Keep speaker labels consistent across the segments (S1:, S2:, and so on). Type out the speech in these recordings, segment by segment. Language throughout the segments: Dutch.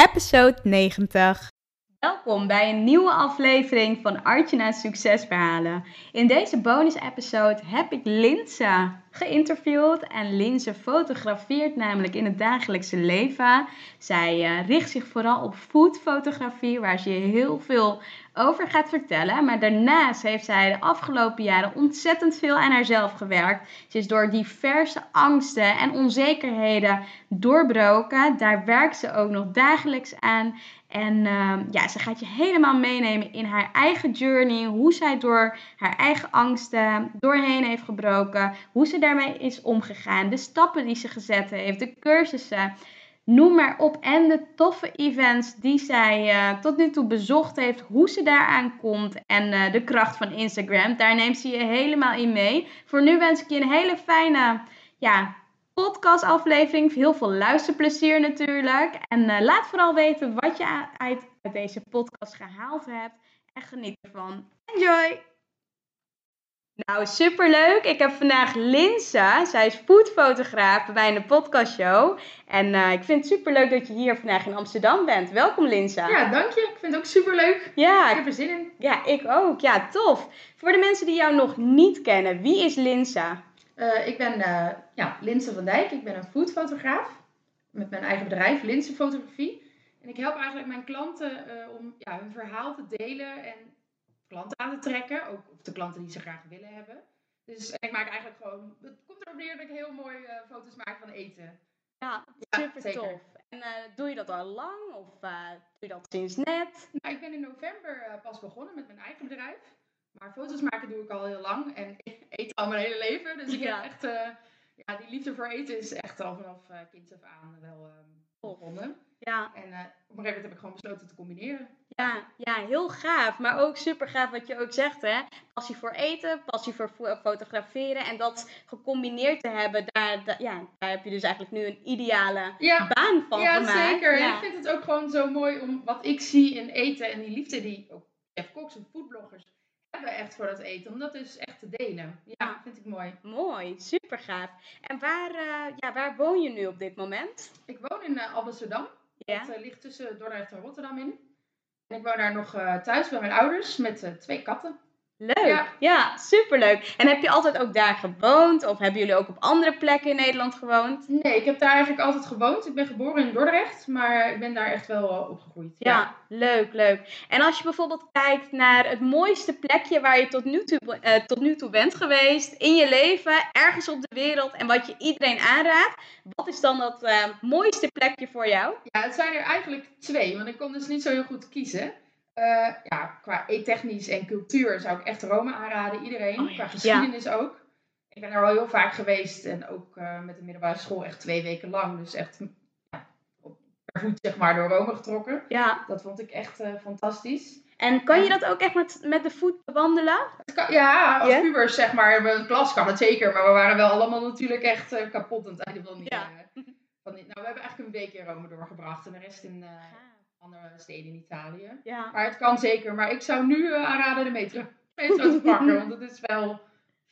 S1: episode 90. Welkom bij een nieuwe aflevering van Artjana Succesverhalen. In deze bonus-episode heb ik Linse geïnterviewd. En Linse fotografeert namelijk in het dagelijkse leven. Zij uh, richt zich vooral op foodfotografie, waar ze heel veel over gaat vertellen. Maar daarnaast heeft zij de afgelopen jaren ontzettend veel aan haarzelf gewerkt. Ze is door diverse angsten en onzekerheden doorbroken. Daar werkt ze ook nog dagelijks aan. En uh, ja, ze gaat je helemaal meenemen in haar eigen journey. Hoe zij door haar eigen angsten doorheen heeft gebroken. Hoe ze daarmee is omgegaan. De stappen die ze gezet heeft. De cursussen. Noem maar op. En de toffe events die zij uh, tot nu toe bezocht heeft. Hoe ze daaraan komt. En uh, de kracht van Instagram. Daar neemt ze je helemaal in mee. Voor nu wens ik je een hele fijne ja, podcastaflevering. Heel veel luisterplezier natuurlijk. En uh, laat vooral weten wat je uit, uit deze podcast gehaald hebt. En geniet ervan. Enjoy! Nou, superleuk. Ik heb vandaag Linsa. Zij is foodfotograaf bij de podcastshow. En uh, ik vind het superleuk dat je hier vandaag in Amsterdam bent. Welkom Linsa.
S2: Ja, dank je. Ik vind het ook superleuk.
S1: Ja.
S2: Ik heb er zin in.
S1: Ja, ik ook. Ja, tof. Voor de mensen die jou nog niet kennen, wie is Linsa?
S2: Uh, ik ben uh, ja, Linse van Dijk. Ik ben een foodfotograaf. Met mijn eigen bedrijf, Linse Fotografie. En ik help eigenlijk mijn klanten om ja, hun verhaal te delen en klanten aan te trekken. Ook op de klanten die ze graag willen hebben. Dus ik maak eigenlijk gewoon. Het komt erop neer dat ik heel mooi foto's maak van eten.
S1: Ja, super ja, tof. En uh, doe je dat al lang of uh, doe je dat sinds net?
S2: Nou, ik ben in november pas begonnen met mijn eigen bedrijf. Maar foto's maken doe ik al heel lang. En ik eet al mijn hele leven. Dus ik ja. heb echt. ja, die liefde voor eten is echt al vanaf kind af aan wel um, begonnen.
S1: Ja.
S2: En op een gegeven moment heb ik gewoon besloten te combineren.
S1: Ja, ja, heel gaaf. Maar ook super gaaf wat je ook zegt, hè. Passie voor eten, passie voor fotograferen. En dat gecombineerd te hebben, daar, daar ja, daar heb je dus eigenlijk nu een ideale
S2: ja.
S1: baan van
S2: ja,
S1: gemaakt.
S2: Zeker.
S1: Ja,
S2: En ik vind het ook gewoon zo mooi om wat ik zie in eten en die liefde die ook chef Cox en foodbloggers hebben echt voor dat eten. Om dat dus echt te delen. Ja, ja. vind ik mooi.
S1: Mooi, super gaaf. En waar, uh, ja, waar woon je nu op dit moment?
S2: Ik woon in uh, Amsterdam.
S1: Ja.
S2: Dat uh, ligt tussen Dordrecht en Rotterdam in. En ik woon daar nog thuis bij mijn ouders met twee katten.
S1: Leuk, ja. ja, superleuk. En heb je altijd ook daar gewoond? Of hebben jullie ook op andere plekken in Nederland gewoond?
S2: Nee, ik heb daar eigenlijk altijd gewoond. Ik ben geboren in Dordrecht, maar ik ben daar echt wel uh, opgegroeid.
S1: Ja, ja, leuk, leuk. En als je bijvoorbeeld kijkt naar het mooiste plekje waar je tot nu, toe, uh, tot nu toe bent geweest in je leven, ergens op de wereld en wat je iedereen aanraadt, wat is dan dat uh, mooiste plekje voor jou?
S2: Ja, het zijn er eigenlijk twee, want ik kon dus niet zo heel goed kiezen. Uh, ja, qua eettechnisch en cultuur zou ik echt Rome aanraden. Iedereen.
S1: Oh, ja.
S2: Qua geschiedenis ja. ook. Ik ben er al heel vaak geweest. En ook uh, met de middelbare school echt twee weken lang. Dus echt ja, per voet zeg maar door Rome getrokken.
S1: Ja.
S2: Dat vond ik echt uh, fantastisch.
S1: En kan je dat ook echt met, met de voet bewandelen?
S2: Kan, ja, als yeah? pubers zeg maar. Mijn klas kan het zeker. Maar we waren wel allemaal natuurlijk echt kapot aan het einde van die...
S1: Ja.
S2: Van die nou, we hebben eigenlijk een week in Rome doorgebracht. En de rest in andere steden in Italië.
S1: Ja.
S2: Maar het kan zeker. Maar ik zou nu uh, aanraden de metro, metro te pakken, want het is wel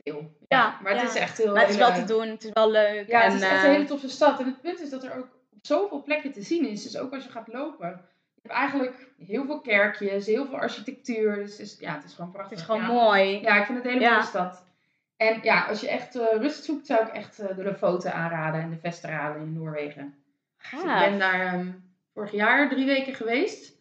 S2: veel.
S1: Ja, ja
S2: maar het
S1: ja.
S2: is echt heel
S1: Maar het is wel te doen, het is wel leuk.
S2: Ja,
S1: en,
S2: het is echt een hele toffe stad. En het punt is dat er ook op zoveel plekken te zien is. Dus ook als je gaat lopen. Je hebt eigenlijk heel veel kerkjes, heel veel architectuur. Dus het is, ja, het is gewoon prachtig.
S1: Het is gewoon mooi.
S2: Ja, ik vind het een hele mooie stad. En ja, als je echt uh, rust zoekt, zou ik echt uh, de Lofoten aanraden en de Vesteralen in Noorwegen. Dus ik ben daar um, vorig jaar drie weken geweest.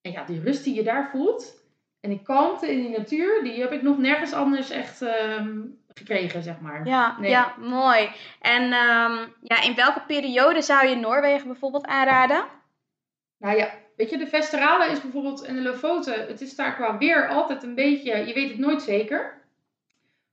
S2: En ja, die rust die je daar voelt. En die kalmte in die natuur, die heb ik nog nergens anders echt um, gekregen, zeg maar.
S1: Ja,
S2: nee.
S1: ja mooi. En um, ja, in welke periode zou je Noorwegen bijvoorbeeld aanraden?
S2: Nou ja, weet je, de Vesteralen is bijvoorbeeld en de Lofoten, het is daar qua weer altijd een beetje, je weet het nooit zeker.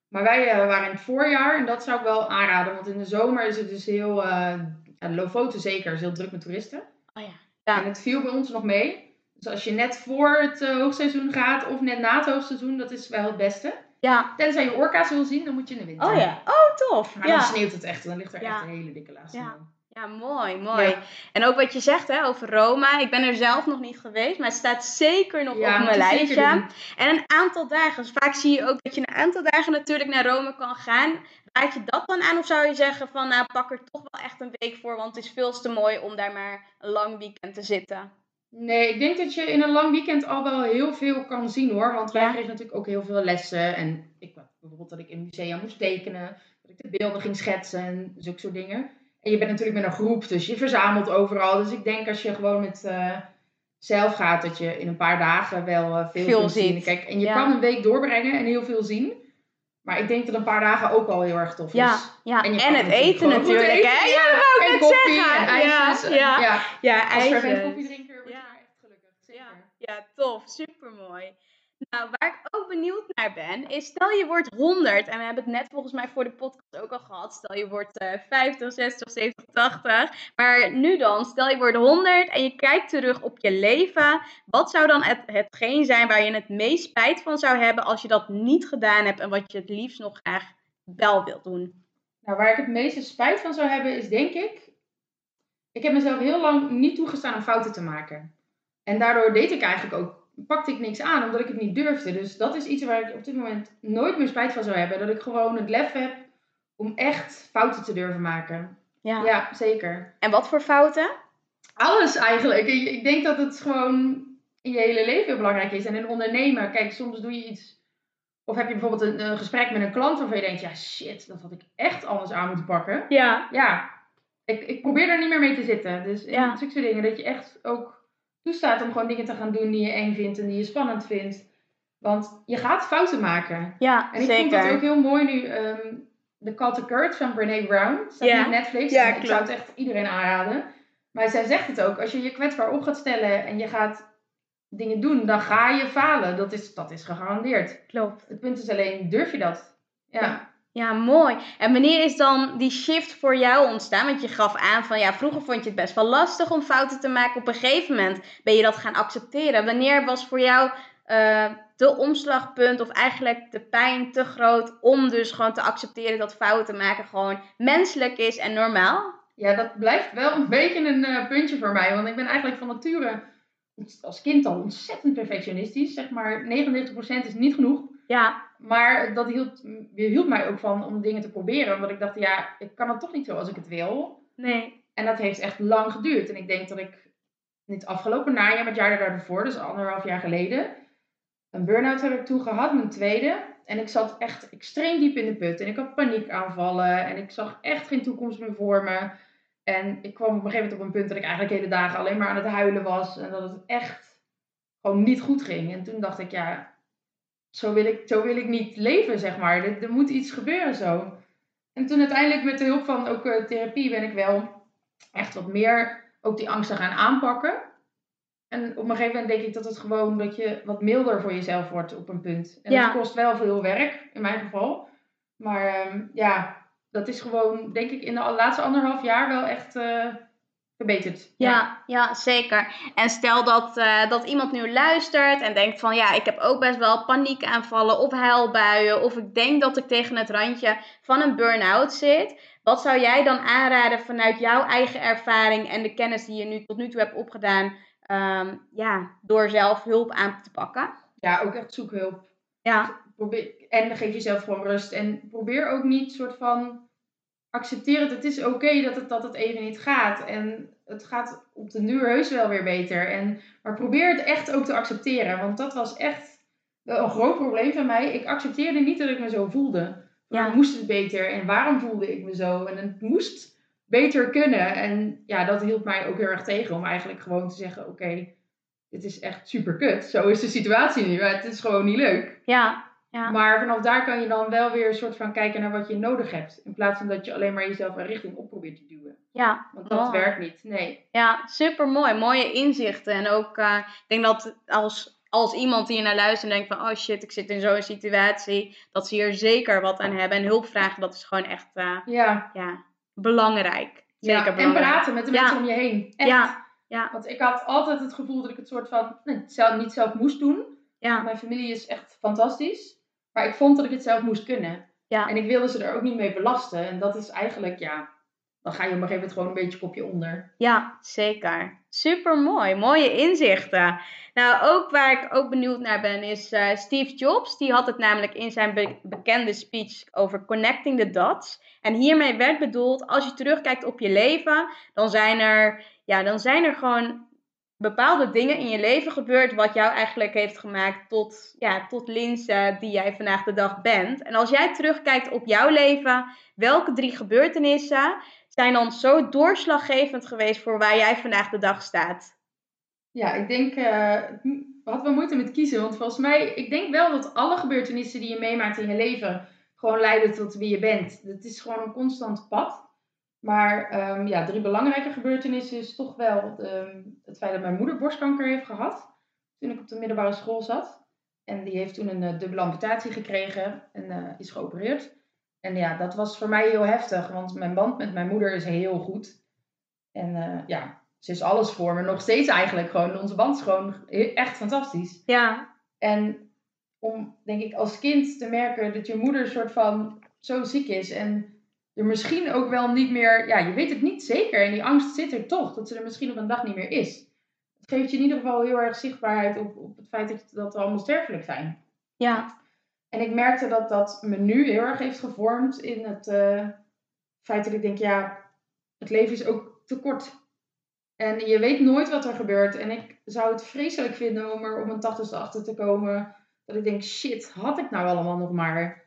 S2: Maar wij uh, waren in het voorjaar en dat zou ik wel aanraden, want in de zomer is het dus heel, uh, ja, de Lofoten zeker, is heel druk met toeristen.
S1: Oh ja.
S2: ja. En het viel bij ons nog mee. Dus als je net voor het uh, hoogseizoen gaat of net na het hoogseizoen, dat is wel het beste.
S1: Ja.
S2: Tenzij je orka's wil zien, dan moet je in de winter.
S1: Oh ja, oh tof.
S2: Maar
S1: ja.
S2: dan sneeuwt het echt, dan ligt er
S1: ja.
S2: echt een hele dikke laag sneeuw.
S1: Ja. Ja, mooi, mooi. Ja. En ook wat je zegt hè, over Roma. Ik ben er zelf nog niet geweest, maar het staat zeker nog
S2: ja,
S1: op mijn lijstje. En een aantal dagen. Dus vaak zie je ook dat je een aantal dagen natuurlijk naar Rome kan gaan. Raad je dat dan aan of zou je zeggen van nou pak er toch wel echt een week voor, want het is veel te mooi om daar maar een lang weekend te zitten?
S2: Nee, ik denk dat je in een lang weekend al wel heel veel kan zien hoor. Want wij kregen natuurlijk ook heel veel lessen. En ik, bijvoorbeeld dat ik in musea moest tekenen. Dat ik de beelden ging schetsen en zulke soort dingen. En je bent natuurlijk met een groep, dus je verzamelt overal. Dus ik denk als je gewoon met eh, zelf gaat, dat je in een paar dagen wel eh, veel,
S1: Veel
S2: kunt zien.
S1: ziet.
S2: Kijk, en je
S1: Ja.
S2: kan een week doorbrengen en heel veel zien. Maar ik denk dat een paar dagen ook al heel erg tof is.
S1: Ja, ja.
S2: En
S1: het eten natuurlijk,
S2: eten,
S1: hè?
S2: ja.
S1: Ja, dat wou ik
S2: En
S1: net
S2: koffie
S1: zeggen.
S2: en ijsjes.
S1: Ja, ja.
S2: ja.
S1: Ja,
S2: Als fervent
S1: ijsjes.
S2: koffiedrinker word je
S1: Ja.
S2: echt gelukkig. Zeker.
S1: Ja, ja, tof. Supermooi. Nou, waar ik ook benieuwd naar ben, is stel je wordt 100, en we hebben het net volgens mij voor de podcast ook al gehad, stel je wordt eh 50, 60, 70, 80, maar nu dan, stel je wordt 100 en je kijkt terug op je leven, wat zou dan het, hetgeen zijn waar je het meest spijt van zou hebben als je dat niet gedaan hebt en wat je het liefst nog graag wel wilt doen?
S2: Nou, waar ik het meeste spijt van zou hebben, is denk ik. Ik heb mezelf heel lang niet toegestaan om fouten te maken. En daardoor deed ik eigenlijk ook. Pakte ik niks aan omdat ik het niet durfde. Dus dat is iets waar ik op dit moment nooit meer spijt van zou hebben. Dat ik gewoon het lef heb om echt fouten te durven maken.
S1: Ja.
S2: Ja, zeker.
S1: En wat voor fouten?
S2: Alles eigenlijk. Ik, denk dat het gewoon in je hele leven heel belangrijk is. En in ondernemen, kijk, soms doe je iets. Of heb je bijvoorbeeld een, een gesprek met een klant waarvan je denkt, ja shit, dat had ik echt anders aan moeten pakken.
S1: Ja.
S2: Ja, ik, ik probeer daar niet meer mee te zitten. Dus
S1: Ja.
S2: zulke dingen, dat je echt ook toestaat om gewoon dingen te gaan doen die je eng vindt en die je spannend vindt. Want je gaat fouten maken.
S1: Ja,
S2: En ik
S1: zeker.
S2: vond het ook heel mooi nu, ehm The Call to van Brene Brown. Staat
S1: Ja.
S2: op Netflix.
S1: Ja,
S2: ik zou het echt iedereen aanraden. Maar zij zegt het ook, als je je kwetsbaar op gaat stellen en je gaat dingen doen, dan ga je falen. Dat is, dat is gegarandeerd.
S1: Klopt.
S2: Het punt is alleen, durf je dat? Ja.
S1: Ja. Ja, mooi. En wanneer is dan die shift voor jou ontstaan? Want je gaf aan van ja, vroeger vond je het best wel lastig om fouten te maken. Op een gegeven moment ben je dat gaan accepteren. Wanneer was voor jou eh, de omslagpunt of eigenlijk de pijn te groot om dus gewoon te accepteren dat fouten maken gewoon menselijk is en normaal?
S2: Ja, dat blijft wel een beetje een eh, puntje voor mij. Want ik ben eigenlijk van nature als kind al ontzettend perfectionistisch. Zeg maar 99% is niet genoeg.
S1: Ja,
S2: Maar dat hield, hield mij ook van om dingen te proberen. Omdat ik dacht, ja, ik kan het toch niet zo als ik het wil.
S1: nee.
S2: En dat heeft echt lang geduurd. En ik denk dat ik niet afgelopen najaar, maar het jaar daarvoor, dus anderhalf jaar geleden, een burn-out heb ik toen gehad, mijn tweede. En ik zat echt extreem diep in de put. En ik had paniekaanvallen. En ik zag echt geen toekomst meer voor me. En ik kwam op een gegeven moment op een punt dat ik eigenlijk hele dagen alleen maar aan het huilen was. En dat het echt gewoon niet goed ging. En toen dacht ik, ja, zo wil ik, zo wil ik niet leven, zeg maar. Er, er moet iets gebeuren zo. En toen uiteindelijk met de hulp van ook eh, therapie ben ik wel echt wat meer ook die angsten gaan aanpakken. En op een gegeven moment denk ik dat het gewoon dat je wat milder voor jezelf wordt op een punt. En
S1: Ja.
S2: dat kost wel veel werk, in mijn geval. Maar ehm, ja, dat is gewoon, denk ik, in de laatste anderhalf jaar wel echt eh, verbeterd.
S1: Ja, ja, zeker. En stel dat, eh, dat iemand nu luistert en denkt van ja, ik heb ook best wel paniekaanvallen of huilbuien. Of ik denk dat ik tegen het randje van een burn-out zit. Wat zou jij dan aanraden vanuit jouw eigen ervaring en de kennis die je nu tot nu toe hebt opgedaan, ehm, ja, door zelf hulp aan te pakken?
S2: Ja, ook echt zoek hulp.
S1: Ja,
S2: Probeer, en geef jezelf gewoon rust. En probeer ook niet soort van accepteer het. Het is oké dat, het, dat het even niet gaat. En het gaat op de duur heus wel weer beter. En, maar probeer het echt ook te accepteren. Want dat was echt een groot probleem van mij. Ik accepteerde niet dat ik me zo voelde.
S1: Ja.
S2: Ja. moest het beter? En waarom voelde ik me zo? En het moest beter kunnen. En ja, dat hield mij ook heel erg tegen. Om eigenlijk gewoon te zeggen, oké, dit is echt super kut. Zo is de situatie nu. Het is gewoon niet leuk.
S1: ja, ja.
S2: Maar vanaf daar kan je dan wel weer een soort van kijken naar wat je nodig hebt. In plaats van dat je alleen maar jezelf een richting op probeert te duwen.
S1: ja.
S2: Want dat werkt niet. Nee.
S1: Ja, super mooi. Mooie inzichten. En ook, eh, ik denk dat als, als iemand die hier naar luistert en denkt van, oh shit, ik zit in zo'n situatie, dat ze hier zeker wat aan hebben. En hulp vragen, dat is gewoon echt, eh,
S2: Ja.
S1: ja, belangrijk. Zeker
S2: ja. En
S1: belangrijk.
S2: praten met de
S1: Ja.
S2: mensen om je heen. Echt.
S1: Ja. Ja,
S2: Want ik had altijd het gevoel dat ik het soort van nee, zelf, niet zelf moest doen.
S1: ja,
S2: Mijn familie is echt fantastisch. Maar ik vond dat ik het zelf moest kunnen.
S1: ja.
S2: En ik wilde ze er ook niet mee belasten. En dat is eigenlijk, ja, dan ga je op een gegeven moment gewoon een beetje kopje onder.
S1: Ja, zeker. Super mooi. Mooie inzichten. Nou, ook waar ik ook benieuwd naar ben, is uh, Steve Jobs. Die had het namelijk in zijn bekende speech over connecting the dots. En hiermee werd bedoeld, als je terugkijkt op je leven, dan zijn er, ja, dan zijn er gewoon bepaalde dingen in je leven gebeurd wat jou eigenlijk heeft gemaakt tot, ja, tot Linse die jij vandaag de dag bent. En als jij terugkijkt op jouw leven, welke drie gebeurtenissen zijn dan zo doorslaggevend geweest voor waar jij vandaag de dag staat?
S2: Ja, ik denk, uh, hadden we moeite met kiezen. Want volgens mij, ik denk wel dat alle gebeurtenissen die je meemaakt in je leven gewoon leiden tot wie je bent. Het is gewoon een constant pad. Maar um, ja, drie belangrijke gebeurtenissen is toch wel de, het feit dat mijn moeder borstkanker heeft gehad. Toen ik op de middelbare school zat. En die heeft toen een uh, dubbele amputatie gekregen en uh, is geopereerd. En ja, dat was voor mij heel heftig, want mijn band met mijn moeder is heel goed. En uh, ja, ze is alles voor me. Nog steeds eigenlijk gewoon. Onze band is gewoon echt fantastisch.
S1: Ja.
S2: En om, denk ik, als kind te merken dat je moeder een soort van zo ziek is. En er misschien ook wel niet meer... Ja, je weet het niet zeker. En die angst zit er toch. Dat ze er misschien op een dag niet meer is. Het geeft je in ieder geval heel erg zichtbaarheid op, op het feit dat, dat we allemaal sterfelijk zijn.
S1: Ja.
S2: En ik merkte dat dat me nu heel erg heeft gevormd in het uh, feit dat ik denk, ja, het leven is ook te kort. En je weet nooit wat er gebeurt. En ik zou het vreselijk vinden om er op mijn tachtigste achter te komen. Dat ik denk, shit, had ik nou allemaal nog maar?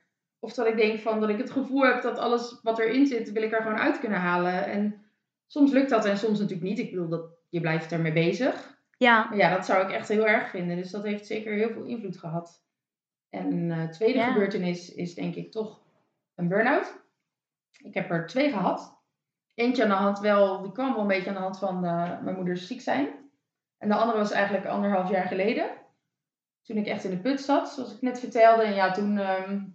S2: Of dat ik denk van dat ik het gevoel heb dat alles wat erin zit, wil ik er gewoon uit kunnen halen. En soms lukt dat en soms natuurlijk niet. Ik bedoel, dat, je blijft ermee bezig.
S1: Ja.
S2: Maar ja, dat zou ik echt heel erg vinden. Dus dat heeft zeker heel veel invloed gehad. En een uh, tweede ja. gebeurtenis is denk ik toch een burn-out. Ik heb er twee gehad. Eentje aan de hand wel, die kwam wel een beetje aan de hand van uh, mijn moeders ziek zijn. En de andere was eigenlijk anderhalf jaar geleden. Toen ik echt in de put zat, zoals ik net vertelde. En ja, toen, um,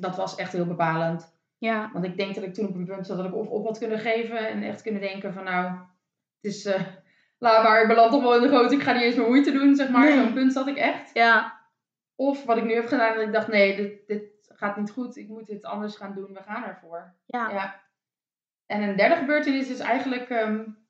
S2: dat was echt heel bepalend.
S1: Ja.
S2: Want ik denk dat ik toen op een punt zat dat ik of op had kunnen geven. En echt kunnen denken van nou, het is, uh, laat maar, ik beland toch wel in de goot. Ik ga niet eens meer moeite doen, zeg maar. Nee. Zo'n punt zat ik echt.
S1: Ja.
S2: Of wat ik nu heb gedaan, dat ik dacht, nee, dit, dit gaat niet goed. Ik moet dit anders gaan doen. We gaan ervoor.
S1: Ja.
S2: ja. En een derde gebeurtenis is eigenlijk, um,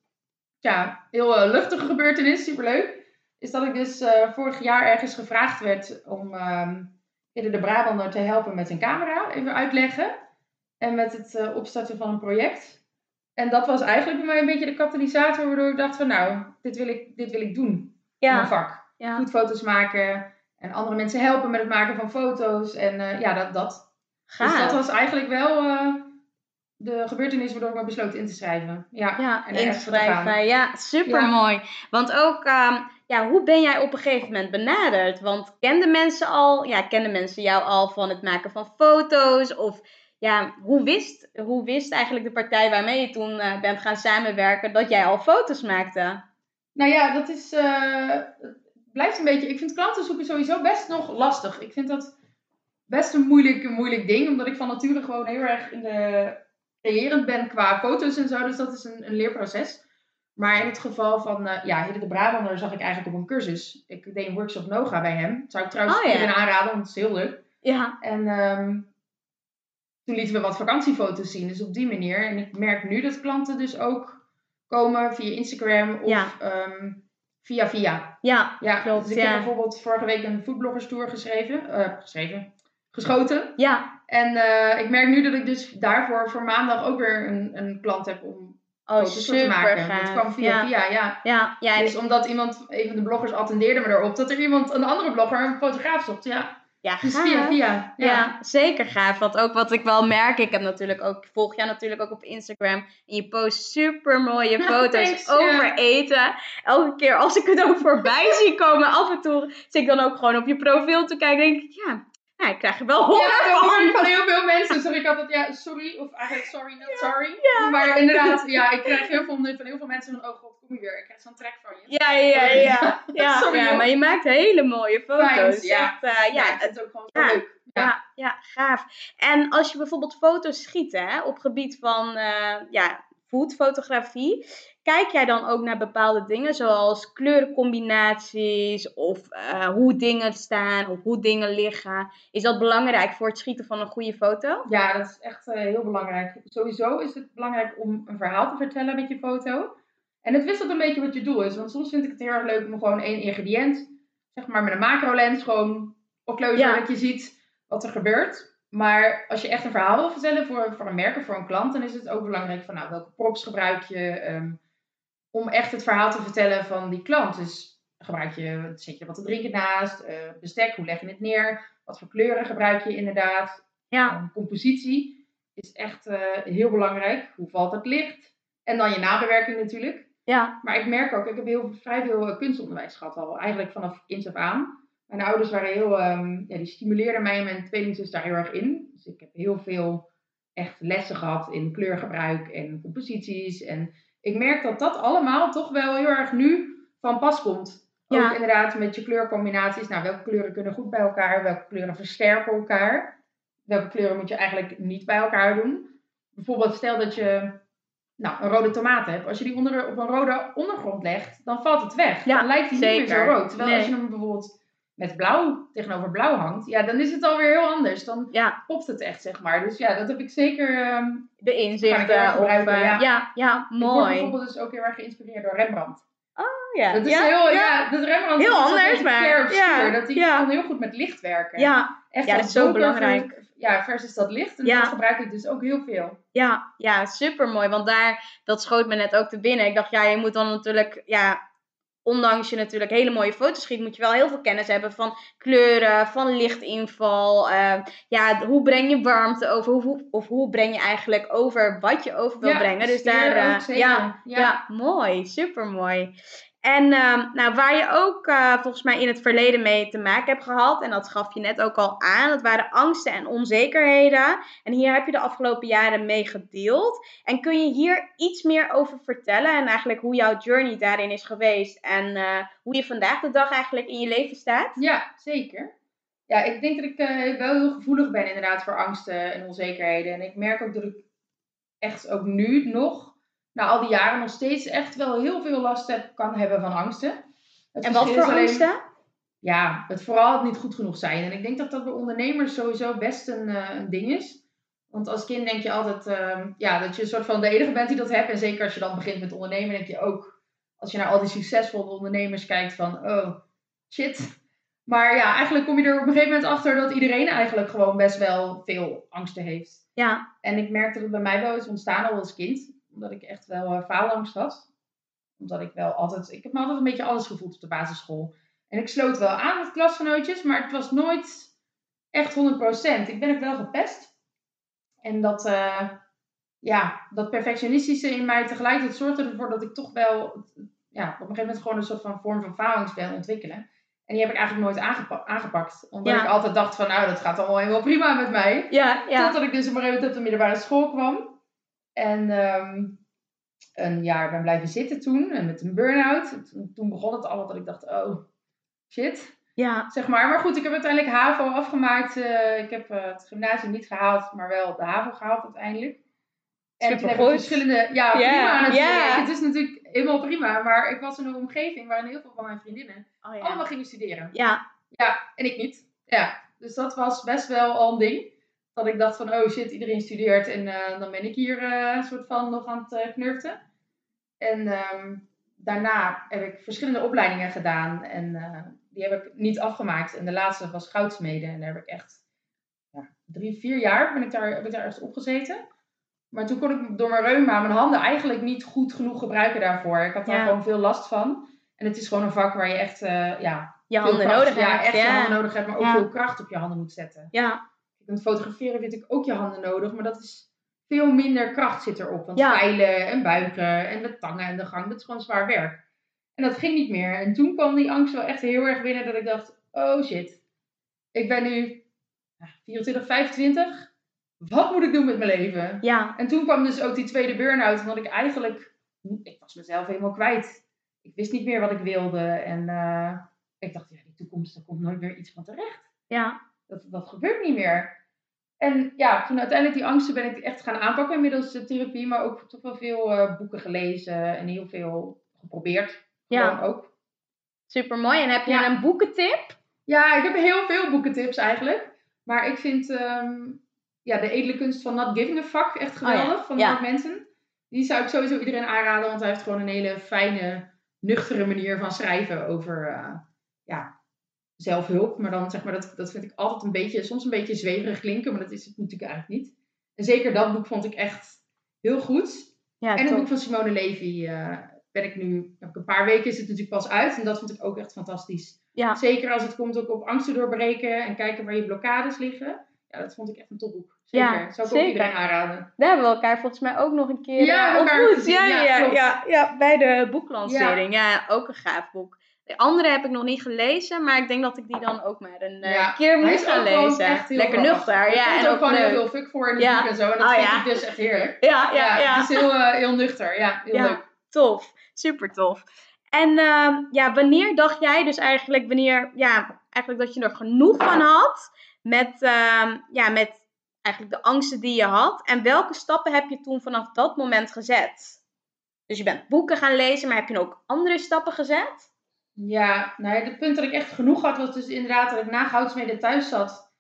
S2: ja, heel uh, luchtige gebeurtenis. Superleuk. Is dat ik dus uh, vorig jaar ergens gevraagd werd om um, eerder de Brabander te helpen met een camera. Even uitleggen. En met het uh, opstarten van een project. En dat was eigenlijk bij mij een beetje de katalysator. Waardoor ik dacht van, nou, dit wil ik, dit wil ik doen.
S1: Ja.
S2: In mijn vak.
S1: Ja.
S2: Goed foto's maken. En andere mensen helpen met het maken van foto's. En uh, ja, dat. dat.
S1: Gaaf.
S2: Dus dat was eigenlijk wel uh, de gebeurtenis waardoor ik me besloot in te schrijven. Ja,
S1: ja
S2: en
S1: inschrijven. Ja, super mooi. Want ook, um, ja, hoe ben jij op een gegeven moment benaderd? Want kenden mensen al, ja, kenden mensen jou al van het maken van foto's? Of ja, hoe wist, hoe wist eigenlijk de partij waarmee je toen uh, bent gaan samenwerken dat jij al foto's maakte?
S2: Nou ja, dat is uh, blijft een beetje. Ik vind klanten zoeken sowieso best nog lastig. Ik vind dat best een moeilijk, moeilijk ding. Omdat ik van nature gewoon heel erg in de creërend ben qua foto's en zo. Dus dat is een, een leerproces. Maar in het geval van uh, ja, Hidde de Brabander zag ik eigenlijk op een cursus. Ik deed een workshop Noga bij hem. Dat zou ik trouwens
S1: oh, ja.
S2: iedereen aanraden, want het is heel leuk.
S1: Ja.
S2: En um, toen lieten we wat vakantiefoto's zien. Dus op die manier. En ik merk nu dat klanten dus ook komen via Instagram of
S1: Ja.
S2: um, via via.
S1: Ja,
S2: Ja,
S1: klopt,
S2: dus ik
S1: ja.
S2: heb bijvoorbeeld vorige week een foodbloggerstoer geschreven, eh, geschreven, geschoten.
S1: ja.
S2: En eh, ik merk nu dat ik dus daarvoor voor maandag ook weer een, een klant heb om
S1: Oh,
S2: foto's voor te
S1: super
S2: maken.
S1: gaaf.
S2: Dat kwam via
S1: ja.
S2: via, ja.
S1: Ja,
S2: Dus omdat iemand, een van de bloggers attendeerde me erop, dat er iemand, een andere blogger, een fotograaf zocht. Ja,
S1: ja,
S2: dus via via.
S1: Ja.
S2: Ja.
S1: zeker gaaf. Want ook wat ik wel merk, ik heb natuurlijk ook, volg jou natuurlijk ook op Instagram. En je post super mooie foto's
S2: Thanks,
S1: over eten. Elke keer als ik het ook voorbij zie komen, af en toe zit ik dan ook gewoon op je profiel te kijken. denk ik, ja, ja ik krijg er wel honger
S2: Ja, dat
S1: van.
S2: van heel veel mensen. Zeg ik altijd, ja, sorry. Of eigenlijk sorry, not sorry.
S1: Ja.
S2: Maar inderdaad, ja, ik krijg heel veel van heel veel mensen van, oh god, kom je weer. Ik krijg zo'n trek van je.
S1: Ja, ja, ja. Ja,
S2: Sorry,
S1: ja maar je maakt hele mooie foto's.
S2: Ja.
S1: Echt, eh,
S2: Ja, het ook gewoon zo leuk. Ja.
S1: Ja, ja, gaaf. En als je bijvoorbeeld foto's schiet, hè, op gebied van, eh, ja, foodfotografie. Kijk jij dan ook naar bepaalde dingen, zoals kleurencombinaties of uh, hoe dingen staan of hoe dingen liggen? Is dat belangrijk voor het schieten van een goede foto?
S2: Ja, dat is echt uh, heel belangrijk. Sowieso is het belangrijk om een verhaal te vertellen met je foto. En het wisselt een beetje wat je doel is. Want soms vind ik het heel erg leuk om gewoon één ingrediënt, zeg maar met een macro lens, gewoon op ja. dat je ziet wat er gebeurt. Maar als je echt een verhaal wil vertellen voor, voor een merk of voor een klant, dan is het ook belangrijk van nou, welke props gebruik je um, om echt het verhaal te vertellen van die klant. Dus gebruik je, zet je wat te drinken naast, uh, bestek, hoe leg je het neer, wat voor kleuren gebruik je inderdaad. Ja. Um, compositie is echt uh, heel belangrijk. Hoe valt het licht? En dan je nabewerking natuurlijk. Ja. Maar ik merk ook, ik heb heel, vrij veel eh, kunstonderwijs gehad al, eigenlijk vanaf kind af aan. Mijn ouders waren heel, um, ja, die stimuleerden mij en mijn tweelingzus daar heel erg in. Dus ik heb heel veel echt lessen gehad in kleurgebruik en composities. En ik merk dat dat allemaal toch wel heel erg nu van pas komt. Ook inderdaad met je kleurcombinaties. Nou, welke kleuren kunnen goed bij elkaar? Welke kleuren versterken elkaar? Welke kleuren moet je eigenlijk niet bij elkaar doen? Bijvoorbeeld stel dat je nou, een rode tomaat hebt. Als je die onder, op een rode ondergrond legt, dan valt het weg. dan lijkt hij niet meer zo rood. Terwijl als je hem bijvoorbeeld met blauw tegenover blauw hangt, ja, dan is het alweer heel anders. Dan ja. popt het echt, zeg maar. Dus ja, dat heb ik zeker. Um,
S1: de inzichten. Uh, ja. ja. Ja, mooi. Ik word
S2: bijvoorbeeld dus ook heel erg geïnspireerd door Rembrandt.
S1: Oh ja.
S2: Dat is ja, heel, ja, dat Rembrandt
S1: heel is anders, maar
S2: ja, dat hij kan heel goed met licht werken.
S1: Ja, echt ja, dat is zo belangrijk.
S2: ja, versus dat licht. En dat gebruik ik dus ook heel veel.
S1: Ja, ja, super mooi. Want daar, dat schoot me net ook te binnen. Ik dacht, ja, je moet dan natuurlijk, ja, ondanks je natuurlijk hele mooie foto's schiet, moet je wel heel veel kennis hebben van kleuren, van lichtinval. Uh, ja, hoe breng je warmte over? Hoe, of hoe breng je eigenlijk over wat je over wil brengen? Dus daar, uh, ja, ja, ja. mooi, super mooi. En uh, nou, waar je ook uh, volgens mij in het verleden mee te maken hebt gehad, en dat gaf je net ook al aan, dat waren angsten en onzekerheden. En hier heb je de afgelopen jaren mee gedeeld. En kun je hier iets meer over vertellen en eigenlijk hoe jouw journey daarin is geweest en uh, hoe je vandaag de dag eigenlijk in je leven staat?
S2: Ja, zeker. Ja, ik denk dat ik uh, wel heel gevoelig ben inderdaad voor angsten en onzekerheden. En ik merk ook dat ik echt ook nu nog na al die jaren nog steeds echt wel heel veel last heb, kan hebben van angsten.
S1: en wat voor angsten?
S2: Ja, het vooral het niet goed genoeg zijn. En ik denk dat dat bij ondernemers sowieso best een, uh, een ding is. Want als kind denk je altijd uh, ja, dat je een soort van de enige bent die dat hebt. En zeker als je dan begint met ondernemen, denk je ook, als je naar al die succesvolle ondernemers kijkt, van oh shit. Maar ja, eigenlijk kom je er op een gegeven moment achter dat iedereen eigenlijk gewoon best wel veel angsten heeft. Ja. En ik merkte dat het bij mij wel is ontstaan al als kind omdat ik echt wel uh, faalangst had. Omdat ik wel altijd... Ik heb me altijd een beetje alles gevoeld op de basisschool. En ik sloot wel aan met klasgenootjes, maar het was nooit echt 100%. Ik ben ook wel gepest. En dat, uh, ja, dat perfectionistische in mij tegelijkertijd zorgde ervoor dat ik toch wel ja, op een gegeven moment gewoon een soort van vorm van faalangst ben ontwikkelen. En die heb ik eigenlijk nooit aangepakt. Omdat ik altijd dacht van, nou, dat gaat allemaal helemaal prima met mij. Ja, ja. Totdat ik dus op een gegeven moment op de middelbare school kwam. En um, een jaar ben blijven zitten toen. En met een burn-out. Toen, begon het allemaal dat ik dacht, oh, shit. Ja. Zeg maar. Maar goed, ik heb uiteindelijk HAVO afgemaakt. Uh, ik heb uh, het gymnasium niet gehaald, maar wel de HAVO gehaald uiteindelijk. En Super toen heb ik verschillende... Ja, prima natuurlijk. Het is natuurlijk helemaal prima. Maar ik was in een omgeving waarin heel veel van mijn vriendinnen oh, ja. allemaal gingen studeren. Ja. Ja, en ik niet. Ja. Dus dat was best wel al een ding dat ik dacht van, oh shit, iedereen studeert en uh, dan ben ik hier uh, soort van nog aan het uh, knurften. En um, daarna heb ik verschillende opleidingen gedaan en die heb ik niet afgemaakt. En de laatste was goudsmeden en daar heb ik echt ja, drie, vier jaar ben ik daar, heb ik daar echt opgezeten. Maar toen kon ik door mijn reuma mijn handen eigenlijk niet goed genoeg gebruiken daarvoor. Ik had daar gewoon veel last van. En het is gewoon een vak waar je echt ja,
S1: je handen nodig hebt.
S2: Ja, echt je handen nodig hebt, maar ook veel kracht op je handen moet zetten. Ja. Want fotograferen vind ik ook je handen nodig, maar dat is veel minder kracht zit erop. Want ja. en buigen en de tangen en de gang, dat is gewoon zwaar werk. En dat ging niet meer. En toen kwam die angst wel echt heel erg binnen dat ik dacht, oh shit, ik ben nu 24, 25. Wat moet ik doen met mijn leven? Ja. En toen kwam dus ook die tweede burn-out, omdat ik eigenlijk, ik was mezelf helemaal kwijt. Ik wist niet meer wat ik wilde. En uh, ik dacht, ja, die toekomst, er komt nooit meer iets van terecht. Ja dat, dat gebeurt niet meer. En ja, toen uiteindelijk die angsten ben ik echt gaan aanpakken inmiddels de therapie, maar ook toch wel veel eh, boeken gelezen en heel veel geprobeerd.
S1: Ja.
S2: Ook.
S1: Super mooi. En heb je
S2: Ja.
S1: een boekentip?
S2: Ja, ik heb heel veel boekentips eigenlijk. Maar ik vind ehm, ja, De Edele Kunst van Not Giving a Fuck echt
S1: Oh ja,
S2: geweldig. Van. Mark Manson. Die zou ik sowieso iedereen aanraden. Want hij heeft gewoon een hele fijne, nuchtere manier van schrijven over eh, ja, zelfhulp. Maar dan zeg maar, dat, dat vind ik altijd een beetje, soms een beetje zweverig klinken. Maar dat is het natuurlijk eigenlijk niet. En zeker dat boek vond ik echt heel goed.
S1: Ja,
S2: En het
S1: top.
S2: boek van Simone Levy eh, ben ik nu, heb ik een paar weken is het natuurlijk pas uit. En dat vond ik ook echt fantastisch.
S1: Ja.
S2: Zeker als het komt ook op angsten doorbreken en kijken waar je blokkades liggen. Ja, dat vond ik echt een topboek. Zeker.
S1: Ja,
S2: Zou ik
S1: zeker.
S2: ook iedereen aanraden.
S1: Daar hebben we elkaar volgens mij ook nog een keer
S2: Ja,
S1: eh,
S2: elkaar
S1: ontmoet. Ja,
S2: Ja,
S1: ja, ja, bij de boeklancering. Ja. ook een gaaf boek. De andere heb ik nog niet gelezen, maar ik denk dat ik die dan ook maar een eh,
S2: Ja,
S1: keer moet gaan lezen. Lekker nuchter.
S2: Er
S1: Ja,
S2: komt
S1: en
S2: ook gewoon heel veel fuck voor in
S1: Ja.
S2: boek en zo. En dat
S1: Oh,
S2: vind
S1: ja.
S2: ik dus echt heerlijk.
S1: Ja, ja, ja.
S2: Het is heel, eh, heel nuchter. Ja, heel
S1: Ja.
S2: leuk.
S1: Tof, super tof. En ehm, ja, wanneer dacht jij dus eigenlijk, wanneer, ja, eigenlijk dat je er genoeg van had met, ehm, ja, met eigenlijk de angsten die je had? En welke stappen heb je toen vanaf dat moment gezet? Dus je bent boeken gaan lezen, maar heb je ook andere stappen gezet?
S2: Ja, nou ja, het punt dat ik echt genoeg had was dus inderdaad dat ik na Goudsmede thuis zat.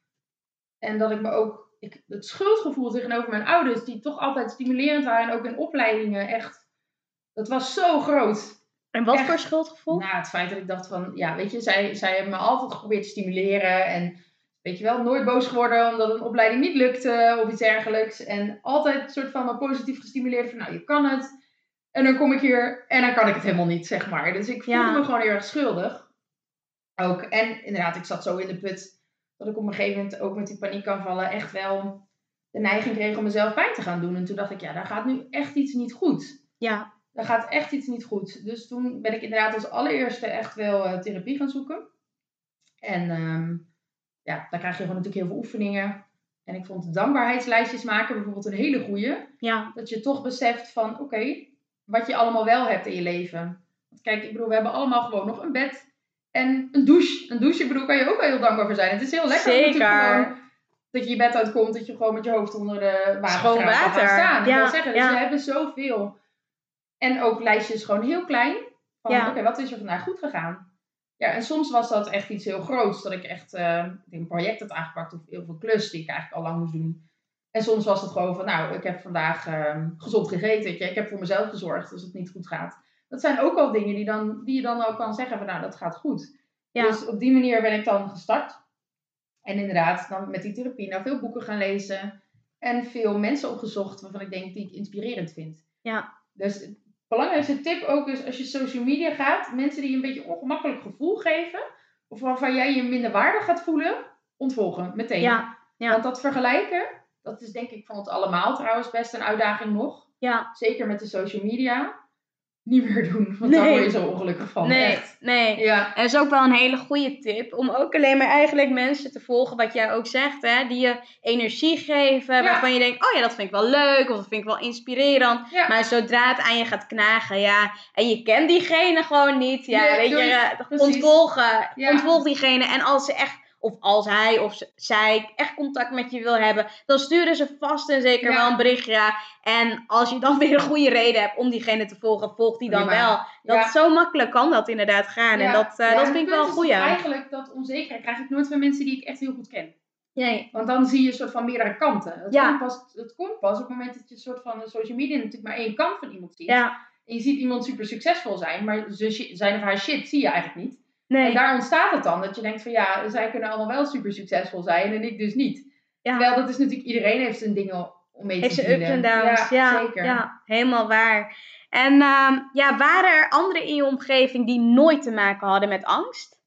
S2: En dat ik me ook, ik, het schuldgevoel tegenover mijn ouders, die toch altijd stimulerend waren en ook in opleidingen echt, dat was zo groot.
S1: En wat
S2: Echt.
S1: voor schuldgevoel?
S2: Na het feit dat ik dacht van, ja, weet je, zij, zij hebben me altijd geprobeerd te stimuleren. En weet je wel, nooit boos geworden omdat een opleiding niet lukte of iets dergelijks. En altijd een soort van me positief gestimuleerd van, nou, je kan het. En dan kom ik hier en dan kan ik het helemaal niet, zeg maar. Dus ik voelde
S1: Ja.
S2: me gewoon heel erg schuldig. Ook. En inderdaad, ik zat zo in de put dat ik op een gegeven moment ook met die paniekaanvallen echt wel de neiging kreeg om mezelf pijn te gaan doen. En toen dacht ik, ja, daar gaat nu echt iets niet goed
S1: Ja,
S2: daar gaat echt iets niet goed. Dus toen ben ik inderdaad als allereerste echt wel eh, therapie gaan zoeken. En ehm, ja, daar krijg je gewoon natuurlijk heel veel oefeningen. En ik vond dankbaarheidslijstjes maken bijvoorbeeld een hele goeie.
S1: ja,
S2: Dat je toch beseft van, oké, wat je allemaal wel hebt in je leven. Want kijk, ik bedoel, we hebben allemaal gewoon nog een bed en een douche. Een douche, ik bedoel, kan je ook wel heel dankbaar voor zijn. Het is heel lekker
S1: Zeker.
S2: gewoon dat je je bed uitkomt, dat je gewoon met je hoofd onder de water
S1: Schoon water.
S2: staan. Ik
S1: Ja,
S2: wil zeggen, dus
S1: ja.
S2: we hebben zoveel. En ook lijstjes gewoon heel klein. Van,
S1: Ja.
S2: oké, wat is er vandaag goed gegaan? Ja, en soms was dat echt iets heel groots. Dat ik echt eh, een project had aangepakt of heel veel klus die ik eigenlijk al lang moest doen. En soms was het gewoon van, nou, ik heb vandaag ehm, gezond gegeten. Ik heb voor mezelf gezorgd als het niet goed gaat. Dat zijn ook al dingen die, dan, die je dan ook kan zeggen van, nou, dat gaat goed.
S1: ja.
S2: Dus op die manier ben ik dan gestart. En inderdaad, dan met die therapie, nou veel boeken gaan lezen. En veel mensen opgezocht waarvan ik denk die ik inspirerend vind.
S1: Ja.
S2: Dus het belangrijkste tip ook is als je social media gaat, mensen die je een beetje ongemakkelijk gevoel geven. Of waarvan jij je minder waardig gaat voelen, ontvolgen meteen.
S1: ja, ja.
S2: Want dat vergelijken, dat is denk ik van ons allemaal trouwens best een uitdaging nog.
S1: ja.
S2: Zeker met de social media. Niet meer doen, want
S1: Nee.
S2: daar word je zo ongelukkig van.
S1: Nee,
S2: Echt.
S1: nee.
S2: Ja,
S1: En dat is ook wel een hele goede tip. Om ook alleen maar eigenlijk mensen te volgen, wat jij ook zegt, hè, die je energie geven.
S2: Ja.
S1: Waarvan je denkt, oh ja, dat vind ik wel leuk. Of dat vind ik wel inspirerend.
S2: ja.
S1: Maar zodra het aan je gaat knagen, ja. En je kent diegene gewoon niet. Ja,
S2: Nee,
S1: weet je, eh, ontvolgen. Ontvolg diegene. En als ze echt, of als hij of zij echt contact met je wil hebben, dan sturen ze vast en zeker
S2: Ja.
S1: wel een berichtje. En als je dan weer een goede reden hebt om diegene te volgen, volg die dan wel. Dat
S2: Ja.
S1: Zo makkelijk kan dat inderdaad gaan. En dat, eh, dat vind ik wel een goeie.
S2: Eigenlijk dat onzekerheid krijg ik nooit van mensen die ik echt heel goed ken.
S1: Nee.
S2: Want dan zie je een soort van meerdere kanten. Het,
S1: Ja.
S2: komt, pas, het komt pas op het moment dat je een soort van social media natuurlijk maar één kant van iemand ziet.
S1: Ja.
S2: En je ziet iemand super succesvol zijn, maar zijn of haar shit zie je eigenlijk niet.
S1: Nee.
S2: En daar ontstaat het dan, dat je denkt van ja, zij kunnen allemaal wel super succesvol zijn en ik dus niet.
S1: Ja.
S2: Terwijl dat is natuurlijk, iedereen heeft zijn dingen om mee
S1: Heeft
S2: te
S1: ze ups
S2: dealen.
S1: en downs. Ja,
S2: zeker.
S1: ja, helemaal waar. En ehm, ja, waren er anderen in je omgeving die nooit te maken hadden met angst?